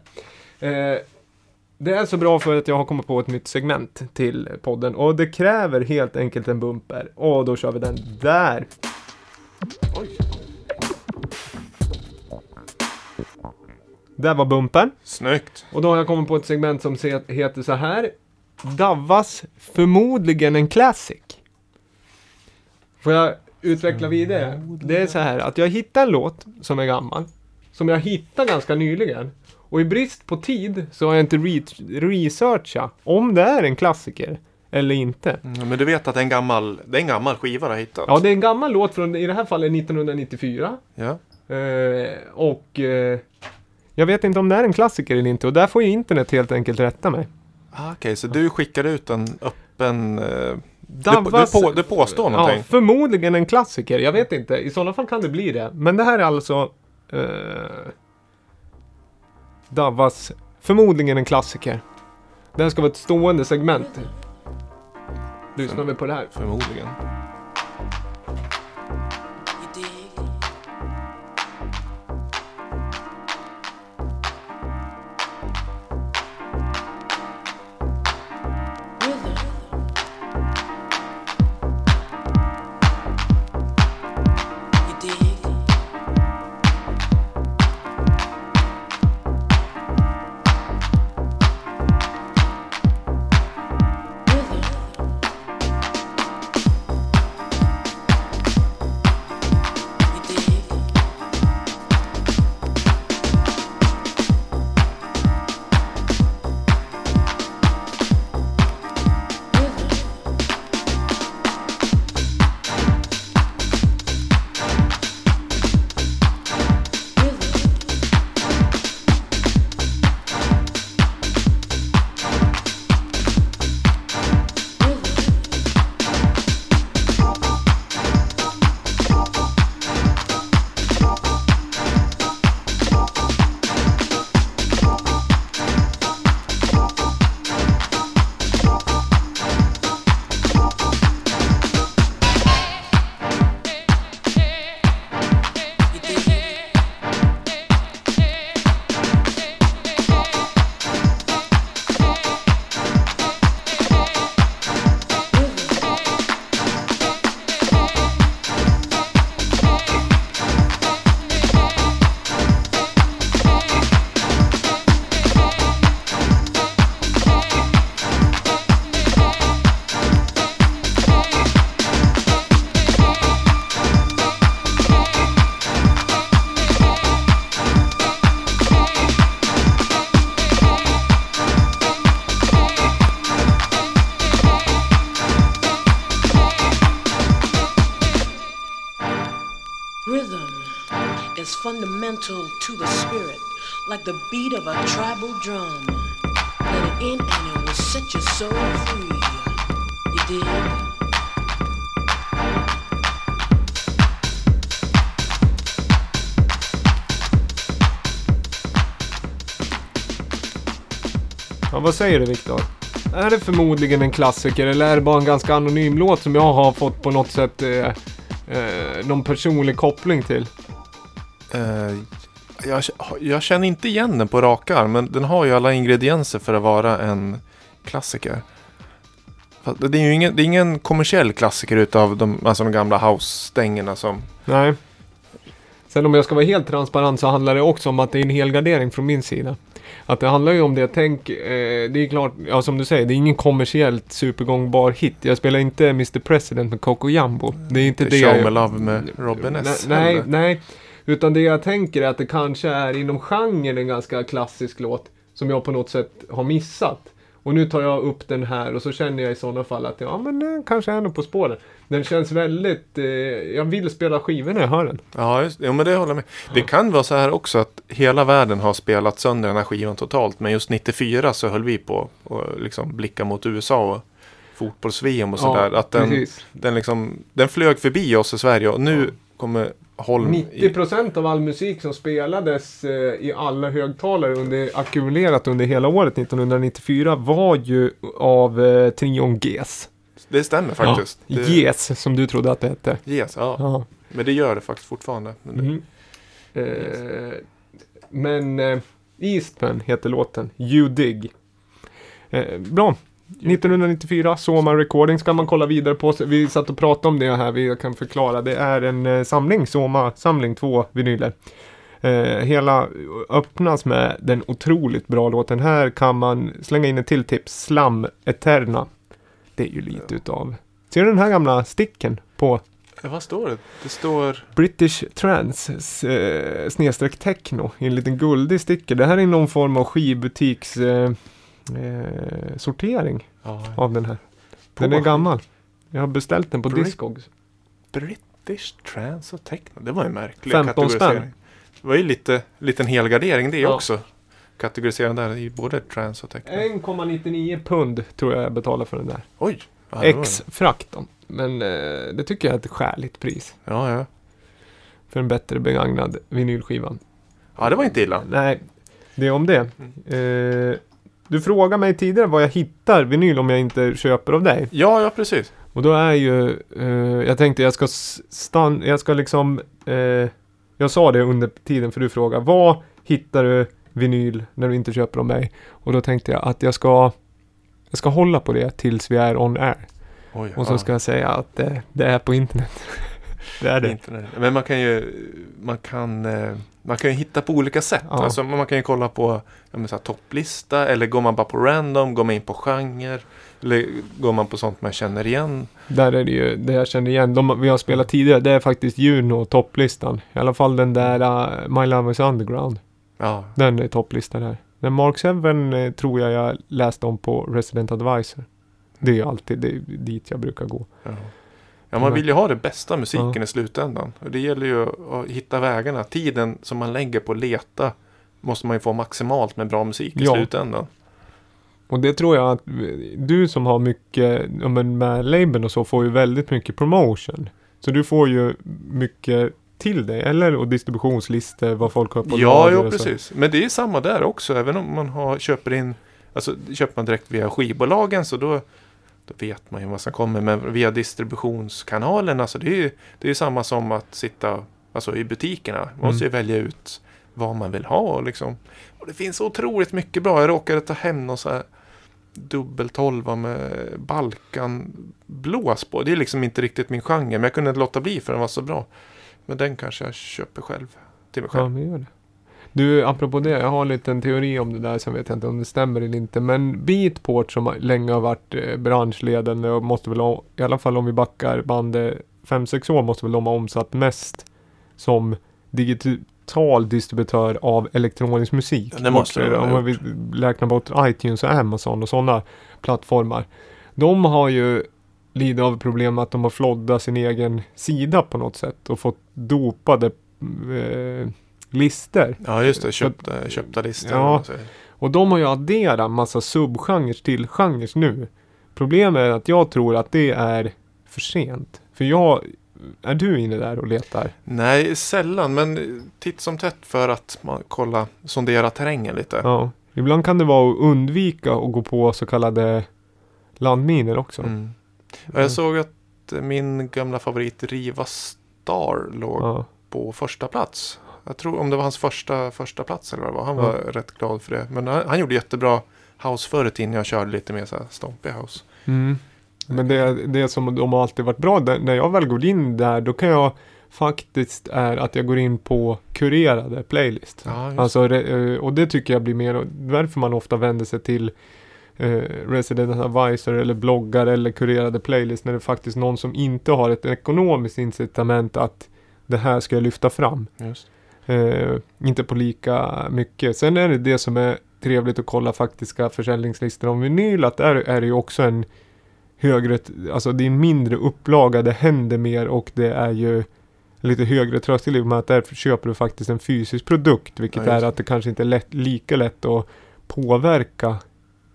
Det är så bra för att jag har kommit på ett nytt segment till podden och det kräver helt enkelt en bumper. Och då kör vi den där. Där var bumpen. Snyggt. Och då har jag kommit på ett segment som heter så här. Davas förmodligen en classic. Får jag utveckla vidare? Det är så här att jag hittar en låt som är gammal. Som jag hittade ganska nyligen. Och i brist på tid så har jag inte re- researchat om det är en klassiker. eller inte. Mm, men du vet att det är en gammal, det är en gammal skiva du har hittat? Ja, det är en gammal låt från, i det här fallet 1994. Ja. Eh, och eh, jag vet inte om det är en klassiker eller inte och där får ju internet helt enkelt rätta mig. Ah, Okej, så du skickar ut en öppen... Eh, Davas- du, på, du påstår någonting? Ja, förmodligen en klassiker. Jag vet inte. I sådana fall kan det bli det. Men det här är alltså eh, Davas, förmodligen en klassiker. Det här ska vara ett stående segment. Lyssnar vi på det här. Förmodligen. Will set your soul free. You dig? Ja, vad säger du Viktor? Är det förmodligen en klassiker eller är det bara en ganska anonym låt som jag har fått på något sätt eh, eh, någon personlig koppling till? Eh, jag, jag känner inte igen den på rak arm, men den har ju alla ingredienser för att vara en klassiker. Det är ju ingen, det är ingen kommersiell klassiker utav de, alltså de gamla house-stängorna som... Nej. Sen om jag ska vara helt transparent så handlar det också om att det är en helgardering från min sida. Att det handlar ju om det, tänk, eh, det är klart, ja som du säger, det är ingen kommersiellt supergångbar hit. Jag spelar inte Mr President med Coco Jumbo. Det är inte det Show jag Me Love med Robin S. Nej, nej. Utan det jag tänker är att det kanske är inom genren en ganska klassisk låt som jag på något sätt har missat. Och nu tar jag upp den här och så känner jag i sådana fall att ja men den kanske är nog på spåren. Den känns väldigt, eh, jag vill spela skivor när jag hör den. Ja, just, ja, men det håller jag med. Det kan vara så här också att hela världen har spelat sönder den här skivan totalt. Men just 94 så höll vi på att liksom blicka mot USA och fotbolls-VM och sådär. att den, precis. den, liksom, den flög förbi oss i Sverige och nu kommer Holm... i- 90% av all musik som spelades eh, i alla högtalare under, ackumulerat under hela året 1994 var ju av eh, trion GES. Det stämmer faktiskt. Ja, Det, GES som du trodde att det hette. Yes, ja. Ja. Men det gör det faktiskt fortfarande. Men det, Mhm. Eh, men eh, Eastman heter låten. You Dig. Eh, bra. 1994, Soma Recording ska man kolla vidare på. Vi satt och pratade om det här, vi kan förklara. Det är en eh, samling, Soma samling, två vinyler. Eh, hela öppnas med den otroligt bra låten. Här kan man slänga in ett till tips. Slam Eterna. Det är ju lite utav... Ser du den här gamla sticken på Ja, vad står det? Det står... British Trance eh, snedstreck techno i en liten guldig sticker. Det här är någon form av skivbutiks eh, eh, sortering Ja, av den här. Den är gammal. Jag har beställt den på Brit- Discogs. British Trance och Techno. Det var en märklig 15 spänn. kategorisering. Det var ju lite liten helgardering det Ja. också. Kategorisera där i både trance och techno. 1,99 pund tror jag jag betalar för den där. Oj! Ja, X-frakt då. Men eh, det tycker jag är ett skäligt pris. Ja, ja. För en bättre begagnad vinylskiva. Ja, det var inte illa. Nej, det är om det. Mm. Eh, du frågade mig tidigare var jag hittar vinyl om jag inte köper av dig. Ja, ja precis. Och då är ju, eh, jag tänkte jag ska stanna, jag ska liksom, eh, jag sa det under tiden för du frågade, vad hittar du vinyl när du inte köper av mig? Och då tänkte jag att jag ska, jag ska hålla på det tills vi är on air. Oj, Och så ja. ska jag säga att det, det är på internet. [laughs] det är det. Internet. Men man kan ju man kan, eh, man kan ju hitta på olika sätt. Ja. Alltså, man kan ju kolla på så här, topplista eller går man bara på random, går man in på genre. Eller går man på sånt man känner igen. Där är det ju, det jag känner igen, de vi har spelat tidigare, det är faktiskt Juno topplistan. I alla fall den där uh, My Love is Underground. Ja, Den är topplistan här. Den Mark 7 eh, tror jag jag läste om på Resident Advisor. Det är ju alltid det, dit jag brukar gå. ja. ja, man vill ju ha det bästa musiken Ja. i slutändan. Och det gäller ju att hitta vägarna. Tiden som man lägger på att leta måste man ju få maximalt med bra musik i Ja. slutändan. Och det tror jag att du som har mycket, ja men med labeln och så, får ju väldigt mycket promotion. Så du får ju mycket till dig, eller? Och distributionslistor, vad folk har på Ja, jo, precis. Men det är samma där också. Även om man har, köper in, alltså köper man direkt via skivbolagen så då, då vet man ju vad som kommer. Men via distributionskanalerna så det är ju det är samma som att sitta alltså, i butikerna. Man måste ju välja ut vad man vill ha. och Liksom. Och det finns otroligt mycket bra. Jag råkade ta hem någon så här dubbeltolva med Balkanblås på. Det är liksom inte riktigt min genre. Men jag kunde inte låta bli för den var så bra. Men den kanske jag köper själv. Till mig själv. Ja, men gör det. Du, apropå det, jag har en liten teori om det där, som vet jag inte om det stämmer eller inte. Men Beatport som länge har varit eh, branschledande och måste väl ha, i alla fall om vi backar bandet 5-6 år, måste väl de ha omsatt mest som digital distributör av elektronisk musik. Ja, det måste de ha Om vi räknar bort iTunes och Amazon och sådana plattformar. De har ju lidit av problem att de har floddat sin egen sida på något sätt och fått dopade eh, lister. Ja, just det. Köpta, köpta listor. Ja. Och de har ju adderat massa subgenrer till genrer nu. Problemet är att jag tror att det är för sent. För jag, är du inne där och letar? Nej, sällan. Men titt som tätt för att man kolla, sondera terrängen lite. Ja. Ibland kan det vara att undvika att gå på så kallade landminer också. Mm. Och Jag såg att min gamla favorit Riva Star låg Ja. på första plats. Jag tror om det var hans första, första plats eller vad det var. Han Ja. var rätt glad för det. Men han, han gjorde jättebra house förr i tiden. Jag körde lite mer så här stompig house. Mm. Men det, det som de har alltid varit bra, där, när jag väl går in där, då kan jag faktiskt är att jag går in på kurerade playlist. Just Alltså, eh, och det tycker jag blir mer, därför man ofta vänder sig till eh, Resident Advisor eller bloggar eller kurerade playlist när det är faktiskt någon som inte har ett ekonomiskt incitament att det här ska jag lyfta fram. Eh, inte på lika mycket. Sen är det det som är trevligt att kolla faktiska försäljningslistor om vinyl. Att där är det ju också en högre, alltså det är mindre upplaga, det händer mer och det är ju lite högre tröskel i och med att där köper du faktiskt en fysisk produkt. Vilket Ja, är att det kanske inte är lätt, lika lätt att påverka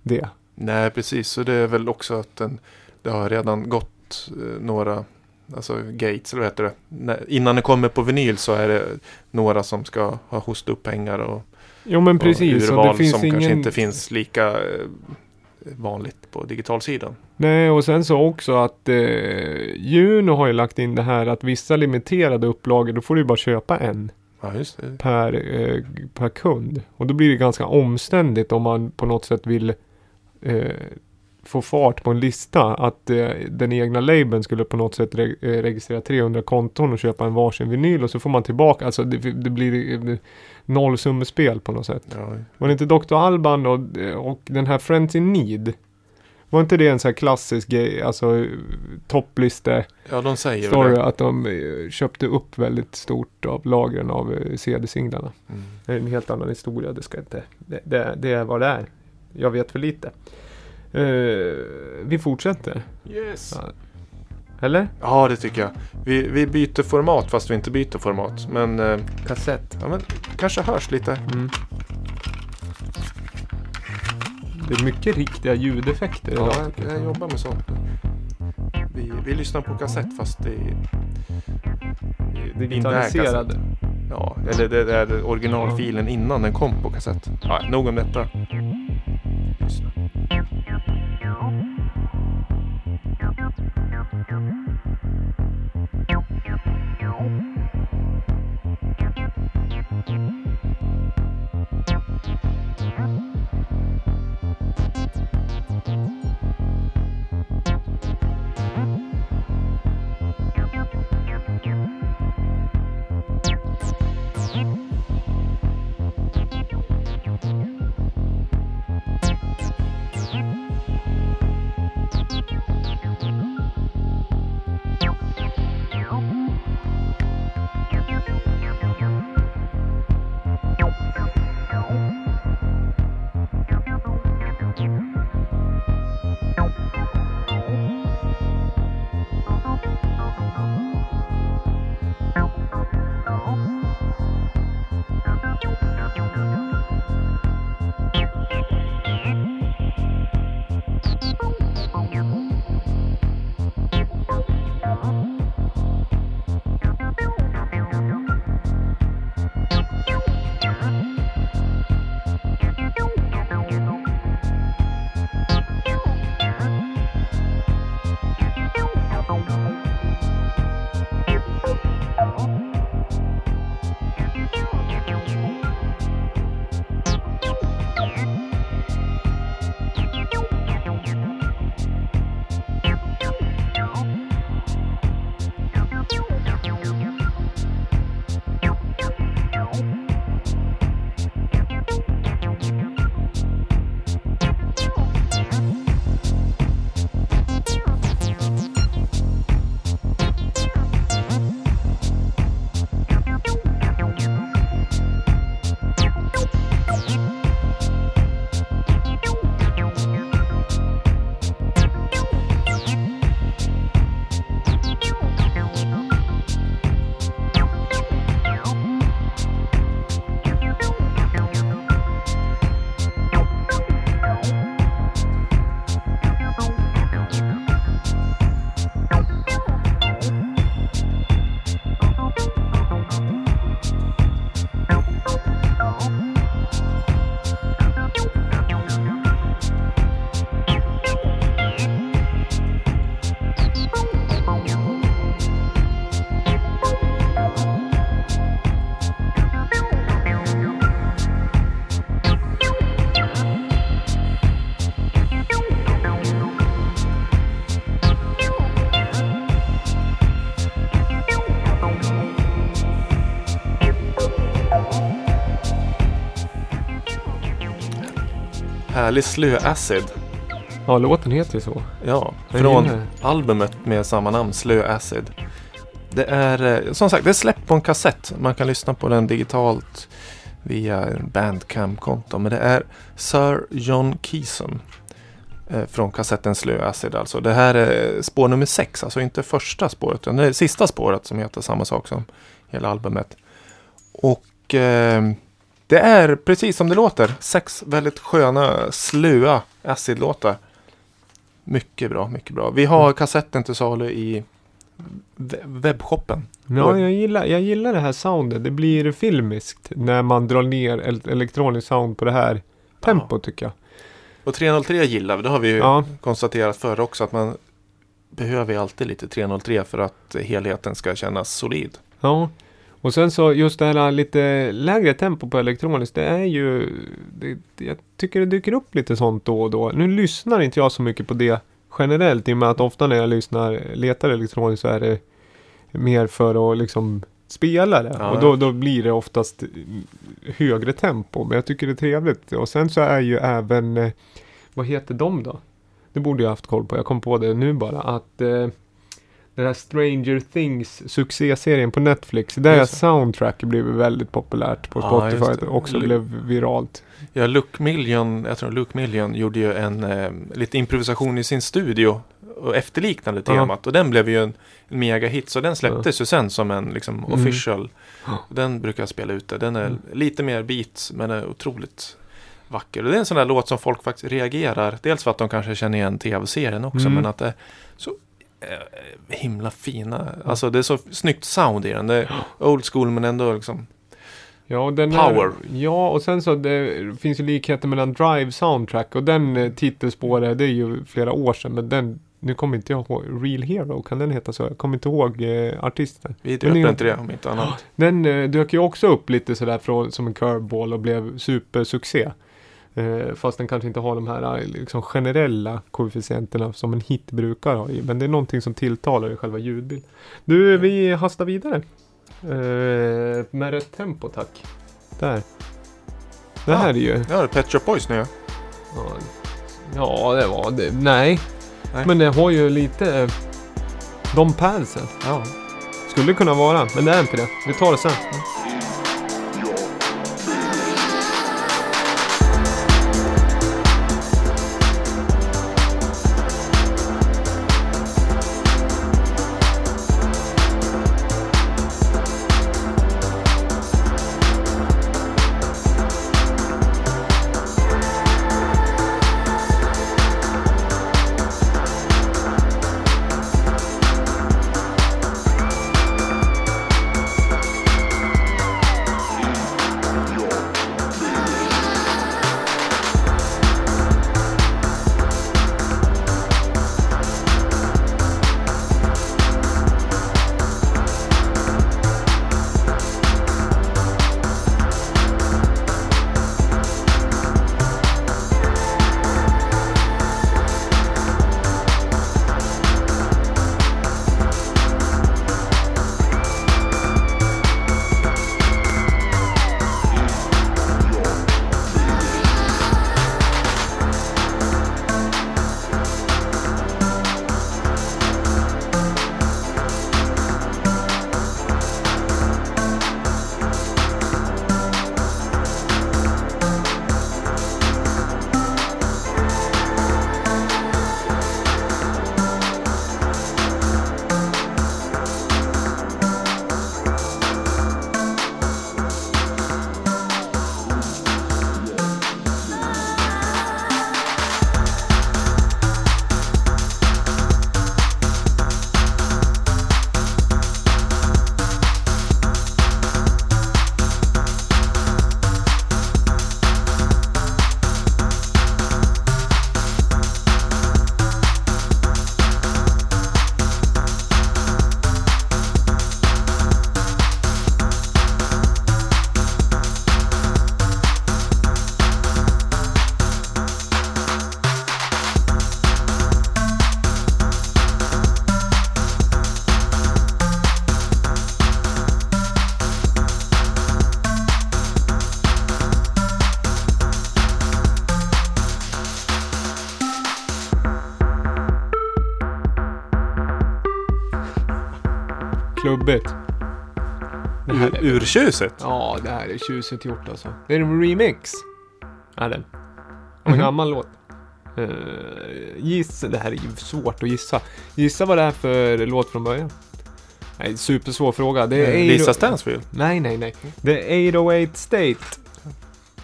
det. Nej, precis. Så det är väl också att den, det har redan gått eh, några alltså gates, eller vad heter det? Innan det kommer på vinyl så är det några som ska ha hostat upp pengar och, Jo men precis. Och urval det finns som ingen... kanske inte finns lika eh, vanligt på digitalsidan. Nej, och sen så också att eh, Juno har ju lagt in det här att vissa limiterade upplagor, då får du bara köpa en. Ja, per, eh, per kund. Och då blir det ganska omständigt om man på något sätt vill eh, få fart på en lista. Att eh, den egna labeln skulle på något sätt re- eh, registrera 300 konton och köpa en varsin vinyl och så får man tillbaka. Alltså det, det blir eh, nollsummespel på något sätt. Ja, Var det inte Dr. Alban och, och den här Friends in Need? Var inte det en sån här klassisk grej, alltså eh, toppliste ja de säger story det. att de eh, köpte upp väldigt stort av lagren av eh, CD-singlarna. Mm. Det är en helt annan historia, det ska inte, det, det, det är vad det är. Jag vet för lite. Eh, vi fortsätter. Yes. Ja. Eller? Ja, det tycker jag. Vi, vi byter format fast vi inte byter format. Men, eh, Kassett. ja, men kanske hörs lite. Mm. Det är mycket riktiga ljudeffekter idag. Ja, jag, jag jobbar med sånt. Vi, vi lyssnar på kassett fast det är... Digitaliserade. Ja, eller det, det är originalfilen innan den kom på kassett. Ja, nog om detta. Lyssna. Härlig slö acid. Ja, låten heter ju så. Ja, från albumet med samma namn, Slö Acid. Det är eh, som sagt, det är släppt på en kassett. Man kan lyssna på den digitalt via Bandcamp-konto. Men det är Sir John Keeson eh, från kassetten Slö Acid alltså. Det här är spår nummer sex, alltså inte första spåret, utan det är sista spåret som heter samma sak som hela albumet. Och eh, det är precis som det låter. Sex väldigt sköna, slöa acid-låtar. Mycket bra, mycket bra. Vi har kassetten till salu i we- webbshoppen. Ja, jag gillar, jag gillar det här soundet. Det blir filmiskt när man drar ner el- elektronisk sound på det här tempot tycker jag. Och 303 gillar vi, det har vi ju Ja. konstaterat förr också. Att man behöver alltid lite 303 för att helheten ska kännas solid. Ja. Och sen så just det här lite lägre tempo på elektroniskt. Det är ju... Det, jag tycker det dyker upp lite sånt då och då. Nu lyssnar inte jag så mycket på det generellt. I och med att ofta när jag lyssnar, letar elektroniskt så är det mer för att liksom spela det. Ja. Och då, då blir det oftast högre tempo. Men jag tycker det är trevligt. Och sen så är ju även... eh, Vad heter de då? Det borde jag haft koll på. Jag kom på det nu bara. Att... Eh, den här Stranger Things succéserien på Netflix. Där Just det. soundtrack blivit väldigt populärt på Spotify. det. också Lu- blev viralt. Ja, Luke Million, jag tror Luke Million gjorde ju en eh, lite improvisation i sin studio och efterliknande Ja. temat. Och den blev ju en, en mega hit. Så den släpptes ju sen som en liksom Mm. official. Ja. Den brukar jag spela ute. Den är Mm. lite mer beats men är otroligt vacker. Och det är en sån där låt som folk faktiskt reagerar. Dels för att de kanske känner igen tv-serien också. Mm. Men att det himla fina. Alltså det är så snyggt sound i den. Det är old school men ändå liksom. Ja, Power. Är, ja, och sen så det finns ju likheter mellan Drive Soundtrack och den eh, titelspåret, det är ju flera år sedan, men den, nu kommer inte jag ihåg, Real Hero, kan den heta så? Jag kommer inte ihåg eh, artisten. Vi döper inte det om inte annat. Den eh, dök ju också upp lite sådär från, som en curveball och blev supersuccé. Eh, fast den kanske inte har de här eh, liksom, generella koefficienterna som en hit brukar ha. i. Men det är någonting som tilltalar i själva ljudbild. Du, vi hastar vidare. Eh, med rätt tempo tack. Där. Det här är ju... Ja, det är Pet Shop Boys nu. Ja, ja det var det. Nej. Nej. Men det har ju lite... eh, De padsen. Ja. Skulle kunna vara, men det är inte det. Vi tar det sen. Ur, urtjusigt. ja, det här är tjusigt gjort alltså. Det är en remix. Är den. Av en Mhm. gammal låt. Uh, gissa, det här är ju svårt att gissa. Gissa vad det är för låt från början. Nej, supersvår fråga. Det är Eh, Lisa Stansfield. Nej, nej, nej. Det är 808 State.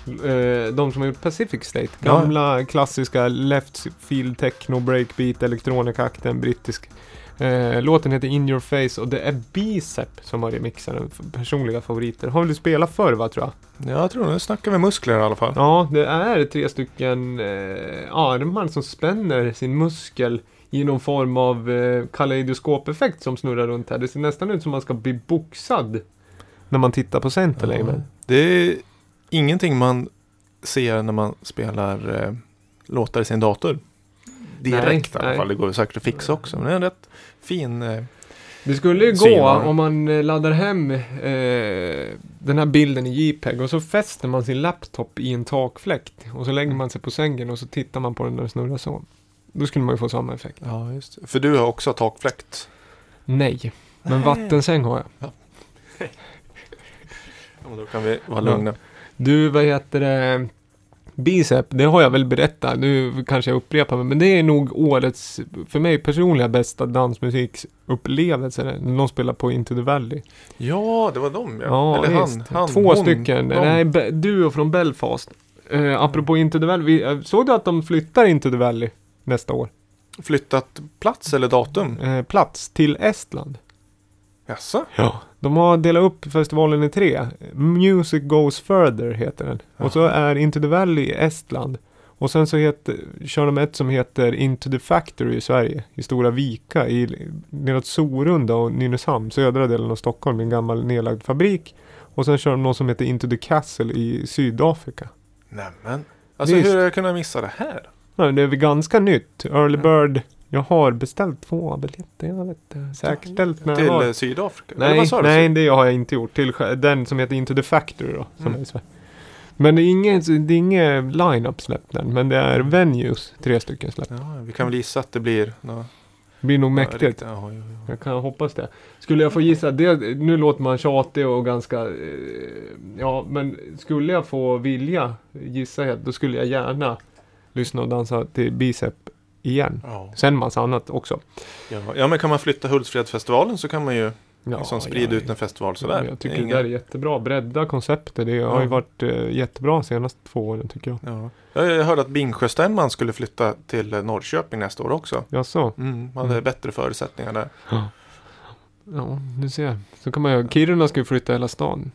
Eh, de som har gjort Pacific State. Ja. Gamla klassiska left field techno, breakbeat, elektronikakten, brittisk. Eh, låten heter In Your Face och det är Bicep som har remixat den. Personliga favoriter. Har du spelat förr va tror jag? Ja, jag tror nu snackar vi muskler i alla fall. Ja, det är tre stycken eh, armar som spänner sin muskel i någon form av eh, kaleidoskopeffekt som snurrar runt här. Det ser nästan ut som man ska bli boxad när man tittar på Centerlame. Det är ingenting man ser när man spelar eh, låtar i sin dator. Direkt Nej, i alla nej. fall. Det går säkert att fixa också. Men det är en rätt fin... Eh, Det skulle ju gå om man eh, laddar hem eh, den här bilden i JPEG och så fäster man sin laptop i en takfläkt och så lägger man sig på sängen och så tittar man på den när den snurrar så. Då skulle man ju få samma effekt. ja, just det. För du har också takfläkt. Nej. Men vattensäng har jag. [laughs] Ja, men då kan vi vara Ja. lugna. Du, vad heter det? Bicep, det har jag väl berättat. Nu kanske jag upprepar mig, men det är nog årets, för mig personliga bästa dansmusiksupplevelser. När de spelar på Into the Valley. Ja, det var de ja. Ja, Eller han, han, Två hon, stycken. de. Nej, duo från Belfast. Eh, apropå Into the Valley, eh, såg du att de flyttar Into the Valley nästa år? Flyttat plats eller datum? Eh, plats till Estland. Jaså? Ja. De har delat upp festivalen i tre. Music Goes Further heter den. Och så är Into the Valley i Estland. Och sen så heter, kör de ett som heter Into the Factory i Sverige. I Stora Vika i neråt Sorunda och Nynäshamn, södra delen av Stockholm, i en gammal nedlagd fabrik. Och sen kör de något som heter Into the Castle i Sydafrika. Nämen. Alltså Visst. hur har jag kunnat missa det här? Ja, det är väl ganska nytt. Early Bird. Jag har beställt två biljetter. Jag vet inte. Säkerställt när jag Till har. eh, Sydafrika? Eller Nej, vad sa du? nej det har jag inte gjort. Till den som heter Into the Factory då. Som Mm. är. Men det är inget, det är inget line-up släppt än. Men det är venues, tre stycken släppt. Ja, vi kan väl gissa att det blir... No, Det blir nog mäktigt. Ja, ja, ja. Jag kan hoppas det. Skulle jag få gissa, det, nu låter man tjatig och ganska, eh, ja men skulle jag få vilja gissa helt, då skulle jag gärna lyssna och dansa till Bicep igen. Ja. Sen massa annat också. Ja. ja, men kan man flytta Hultsfredsfestivalen så kan man ju Ja, liksom sprida ja, ut en festival sådär. Jag tycker Det är det där är jättebra. Bredda konceptet. Det har ju Ja. varit eh, jättebra senaste två åren tycker jag. Ja. Jag hörde att Bingsjöstämman skulle flytta till eh, Norrköping nästa år också. Jaså? Mm, man hade Mm. bättre förutsättningar där. Ja, du ser. Så kan man ju, Kiruna ska ju flytta hela stan.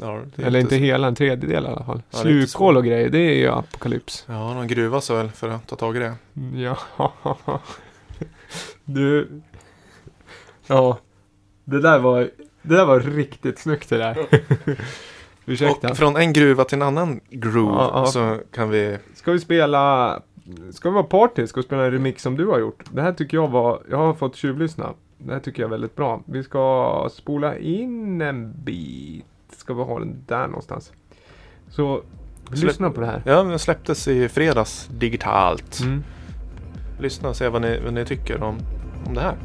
Ja, Eller inte så- hela, en tredjedel i alla fall. Ja, Slukhål och grejer, det är ju apokalyps. Ja, någon gruva så väl för att ta tag i det. Ja. [laughs] Du. Ja. Det där var, det där var riktigt snyggt det där. [laughs] Ursäkta. Och från en gruva till en annan groove Ja, ja. så kan vi... Ska vi spela, ska vi vara party? Ska vi spela en remix som du har gjort? Det här tycker jag var, jag har fått tjuvlyssna. Det här tycker jag är väldigt bra. Vi ska spola in en bit. Ska vi ha den där någonstans? Så, Släpp- lyssna på det här. Ja, den släpptes i fredags digitalt. Mm. Lyssna och se vad ni, vad ni tycker om, om det här.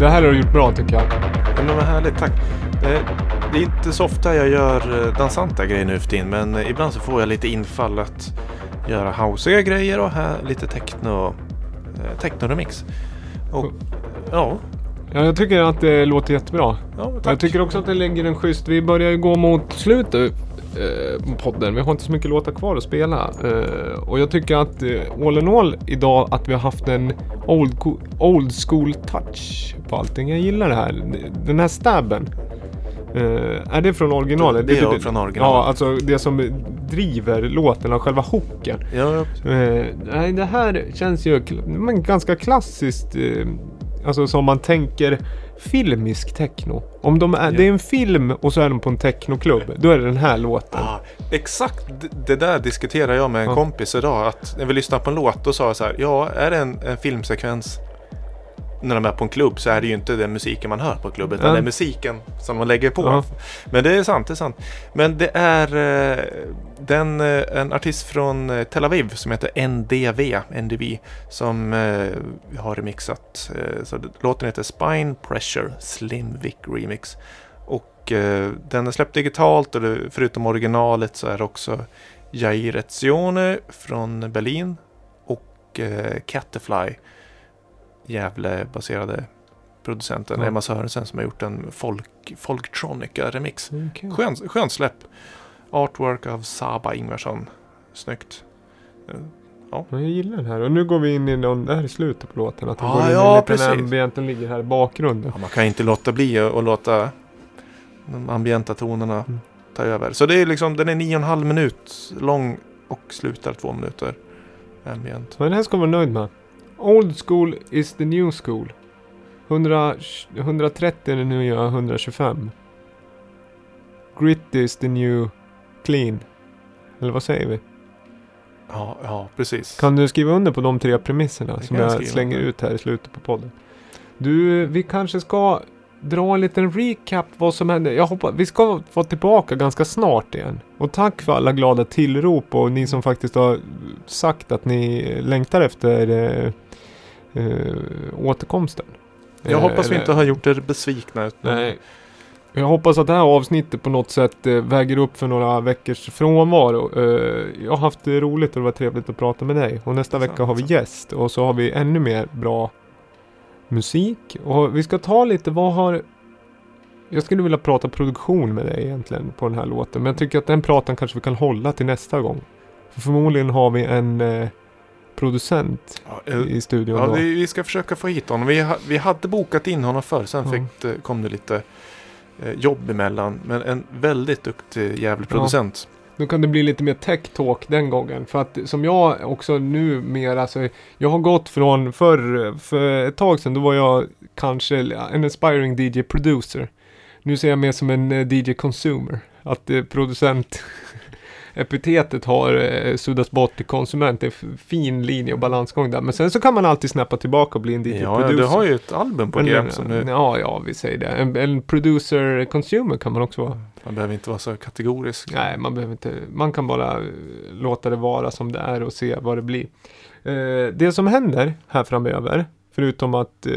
Det här har du gjort bra tycker jag. Ja, men vad härligt, tack. Det, det är inte så ofta jag gör eh, dansanta grejer nu för tiden, men eh, ibland så får jag lite infall att göra housiga grejer och här lite techno, eh, techno-remix. Och ja, Ja, jag tycker att det låter jättebra. ja tack. Jag tycker också att det lägger en schysst... Vi börjar ju gå mot slutet eh, podden. Vi har inte så mycket låtar kvar att spela. Eh, och jag tycker att eh, all in all idag att vi har haft en old, old school touch på allting. Jag gillar det här. Den här stabben. Eh, är det från originalet? Det är tycker- från originalet. Ja, alltså det som driver låten och själva hooken. Ja, Eh, nej, det här känns ju men ganska klassiskt. Eh, alltså som man tänker filmisk techno. Om de är, Ja. det är en film och så är de på en technoklubb. Då är det den här låten. Ah, exakt det där diskuterar jag med en Ja. kompis idag. Att när vi lyssnade på en låt då sa jag så här. Ja, är det en, en filmsekvens när de är på en klubb så är det ju inte den musiken man hör på klubben. Utan Ja. det är musiken som man lägger på. Ja. Men det är sant, det är sant. Men det är eh, den, eh, en artist från eh, Tel Aviv som heter NDV, NDV som har remixat. Så låten heter Spine Pressure Slim Vic Remix. Och den är släppt digitalt och förutom originalet så är det också Jair Etzione från Berlin och Catterfly, Gävle-baserade producenten Ja. Emma Sörensen som har gjort en folk, Folktronica-remix. Okej. Skön, skön släpp. Artwork av Saba Ingvarsson. Snyggt. Ja, Jag gillar den här. Och nu går vi in i någon, det här är slutet på låten. Att den går in i ja, en liten precis. ambient, den ligger här i bakgrunden. Ja, man kan inte låta bli att låta de ambienta tonerna Mm. ta över. Så det är liksom, den är nio och en halv minut lång och slutar två minuter ambient. Men den här ska man vara nöjd med. Old school is the new school. 100, 130 är det nya 125. Grit is the new clean. Eller vad säger vi? Ja, ja precis. Kan du skriva under på de tre premisserna Det som jag jag slänger under. ut här i slutet på podden? Du, vi kanske ska dra en liten recap vad som hände. Jag hoppas, vi ska få tillbaka ganska snart igen. Och tack för alla glada tillrop och ni som faktiskt har sagt att ni längtar efter eh, återkomsten. Jag hoppas vi Eh, inte har gjort er besvikna. utan- Nej. Jag hoppas att det här avsnittet på något sätt eh, väger upp för några veckors frånvaro. Eh, jag har haft det roligt och det var trevligt att prata med dig. Och nästa vecka har vi gäst och så har vi ännu mer bra musik. Och vi ska ta lite, vad har... Jag skulle vilja prata produktion med dig egentligen på den här låten. Men jag tycker att den pratan kanske vi kan hålla till nästa gång. För förmodligen har vi en eh, producent Ja, eh, i studion Ja, vi, vi ska försöka få hit honom. Vi, ha, vi hade bokat in honom förr. Sen Ja. fick det, kom det lite eh, jobb emellan. Men en väldigt duktig jävla producent. Då kan det bli lite mer tech talk den gången. För att som jag också nu mer, alltså jag har gått från förr, för ett tag sedan, då var jag kanske en aspiring DJ producer. Nu ser jag mer som en eh, DJ consumer. Att eh, producent epitetet har eh, suddats bort till konsument. Det är fin linje och balansgång där. Men sen så kan man alltid snappa tillbaka och bli en DJ Ja, producer. du har ju ett album på Men, G. Som du, Ja, ja, vi säger det. En, en producer consumer kan man också vara. man behöver inte vara så kategorisk. Nej, man behöver inte. Man kan bara eh, låta det vara som det är och se vad det blir. Eh, det som händer här framöver, förutom att eh,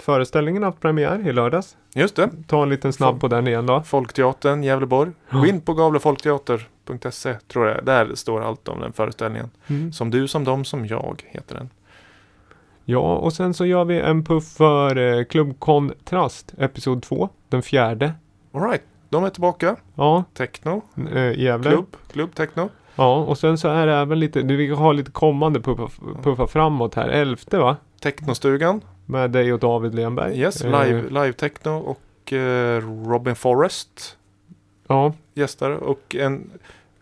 föreställningen har haft premiär i lördags. Just det. Ta en liten snabb på den igen då. Folkteatern Gävleborg. Gå in på gavlefolkteater.se tror jag. Där står allt om den föreställningen. Som du, som de, som jag heter den. Ja, och sen så gör vi en puff för eh, Club Kontrast, Episod 2, den fjärde. Alright, de är tillbaka. Ja, Techno, eh, Gävle. klubb, klubb, techno. Ja, och sen så är det även lite, vi har lite kommande puffa, puffa framåt här. Elfte va? Technostugan. Med dig och David Lenberg. Yes, Eh, live, live techno och eh, Robin Forrest Ja, gästar och en,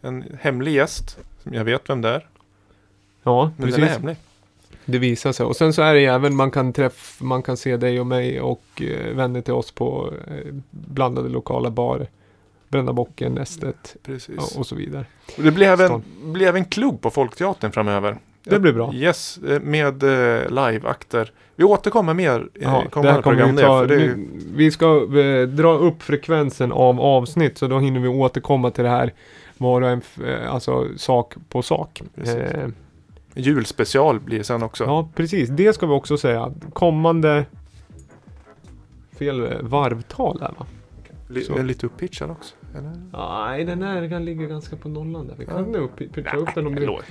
en hemlig gäst. Som jag vet vem det är. ja Men precis. den är hemlig. Det visar sig. Och sen så är det även, man kan träffa, man kan se dig och mig och eh, vänner till oss på eh, blandade lokala barer. Brända bocken, Nästet ja, och så vidare. Och det blir även, Stånd. blir även klubb på Folkteatern framöver. Det blir bra. Yes, eh, med eh, liveakter. Vi återkommer mer i Ja, det kommande program. vi, där, ta, det, är- nu, vi ska eh, dra upp frekvensen av avsnitt så då hinner vi återkomma till det här var och en eh, alltså sak på sak. Eh, julspecial blir det sen också. ja, precis. Det ska vi också säga. Kommande fel eh, varvtal här va? Är lite upppitchad också. Eller? Nej, den här kan ligga ganska på nollan där. Vi kan ja. upp, pitcha upp den om du låt.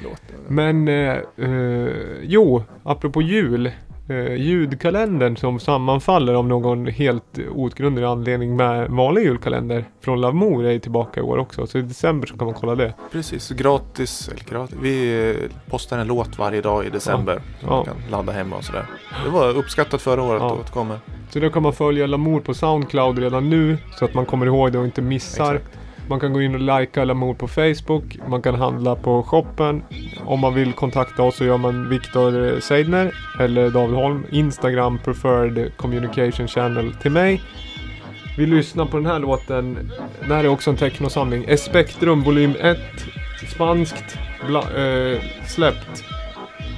Men, eh, eh, jo, apropå jul. Eh, ljudkalendern som sammanfaller av någon helt outgrundlig anledning med vanlig julkalender från Lavmor är tillbaka i år också. Så i december så kan man kolla det. Precis, gratis. Eller gratis. Vi postar en låt varje dag i december. Som Ja. man kan ladda hemma och sådär. Det var uppskattat förra året Ja. och det kommer. Så då kan man följa Lamour på Soundcloud redan nu så att man kommer ihåg det och inte missar. Exakt. Man kan gå in och likea Lamour på Facebook. Man kan handla på shoppen. Om man vill kontakta oss så gör man Viktor Seidner eller David Holm. Instagram preferred communication channel till mig. Vi lyssnar på den här låten. Det här är också en technosamling. Espectrum volym 1. Spanskt. Bla, eh, släppt.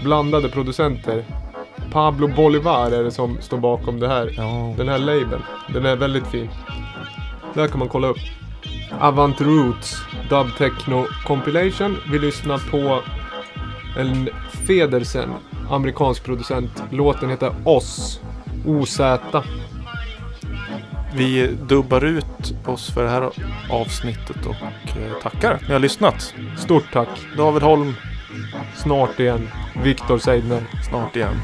Blandade producenter. Pablo Bolivar är det som står bakom det här. Ja. Den här labeln. Den är väldigt fin. Där kan man kolla upp. Avant Roots Dub Techno Compilation. Vi lyssnar på en Federsen, amerikansk producent. Låten heter Oss. OZ. Vi dubbar ut oss för det här avsnittet och eh, tackar. Ni har lyssnat. Stort tack. David Holm, Snart igen. Viktor Seidner. snart igen.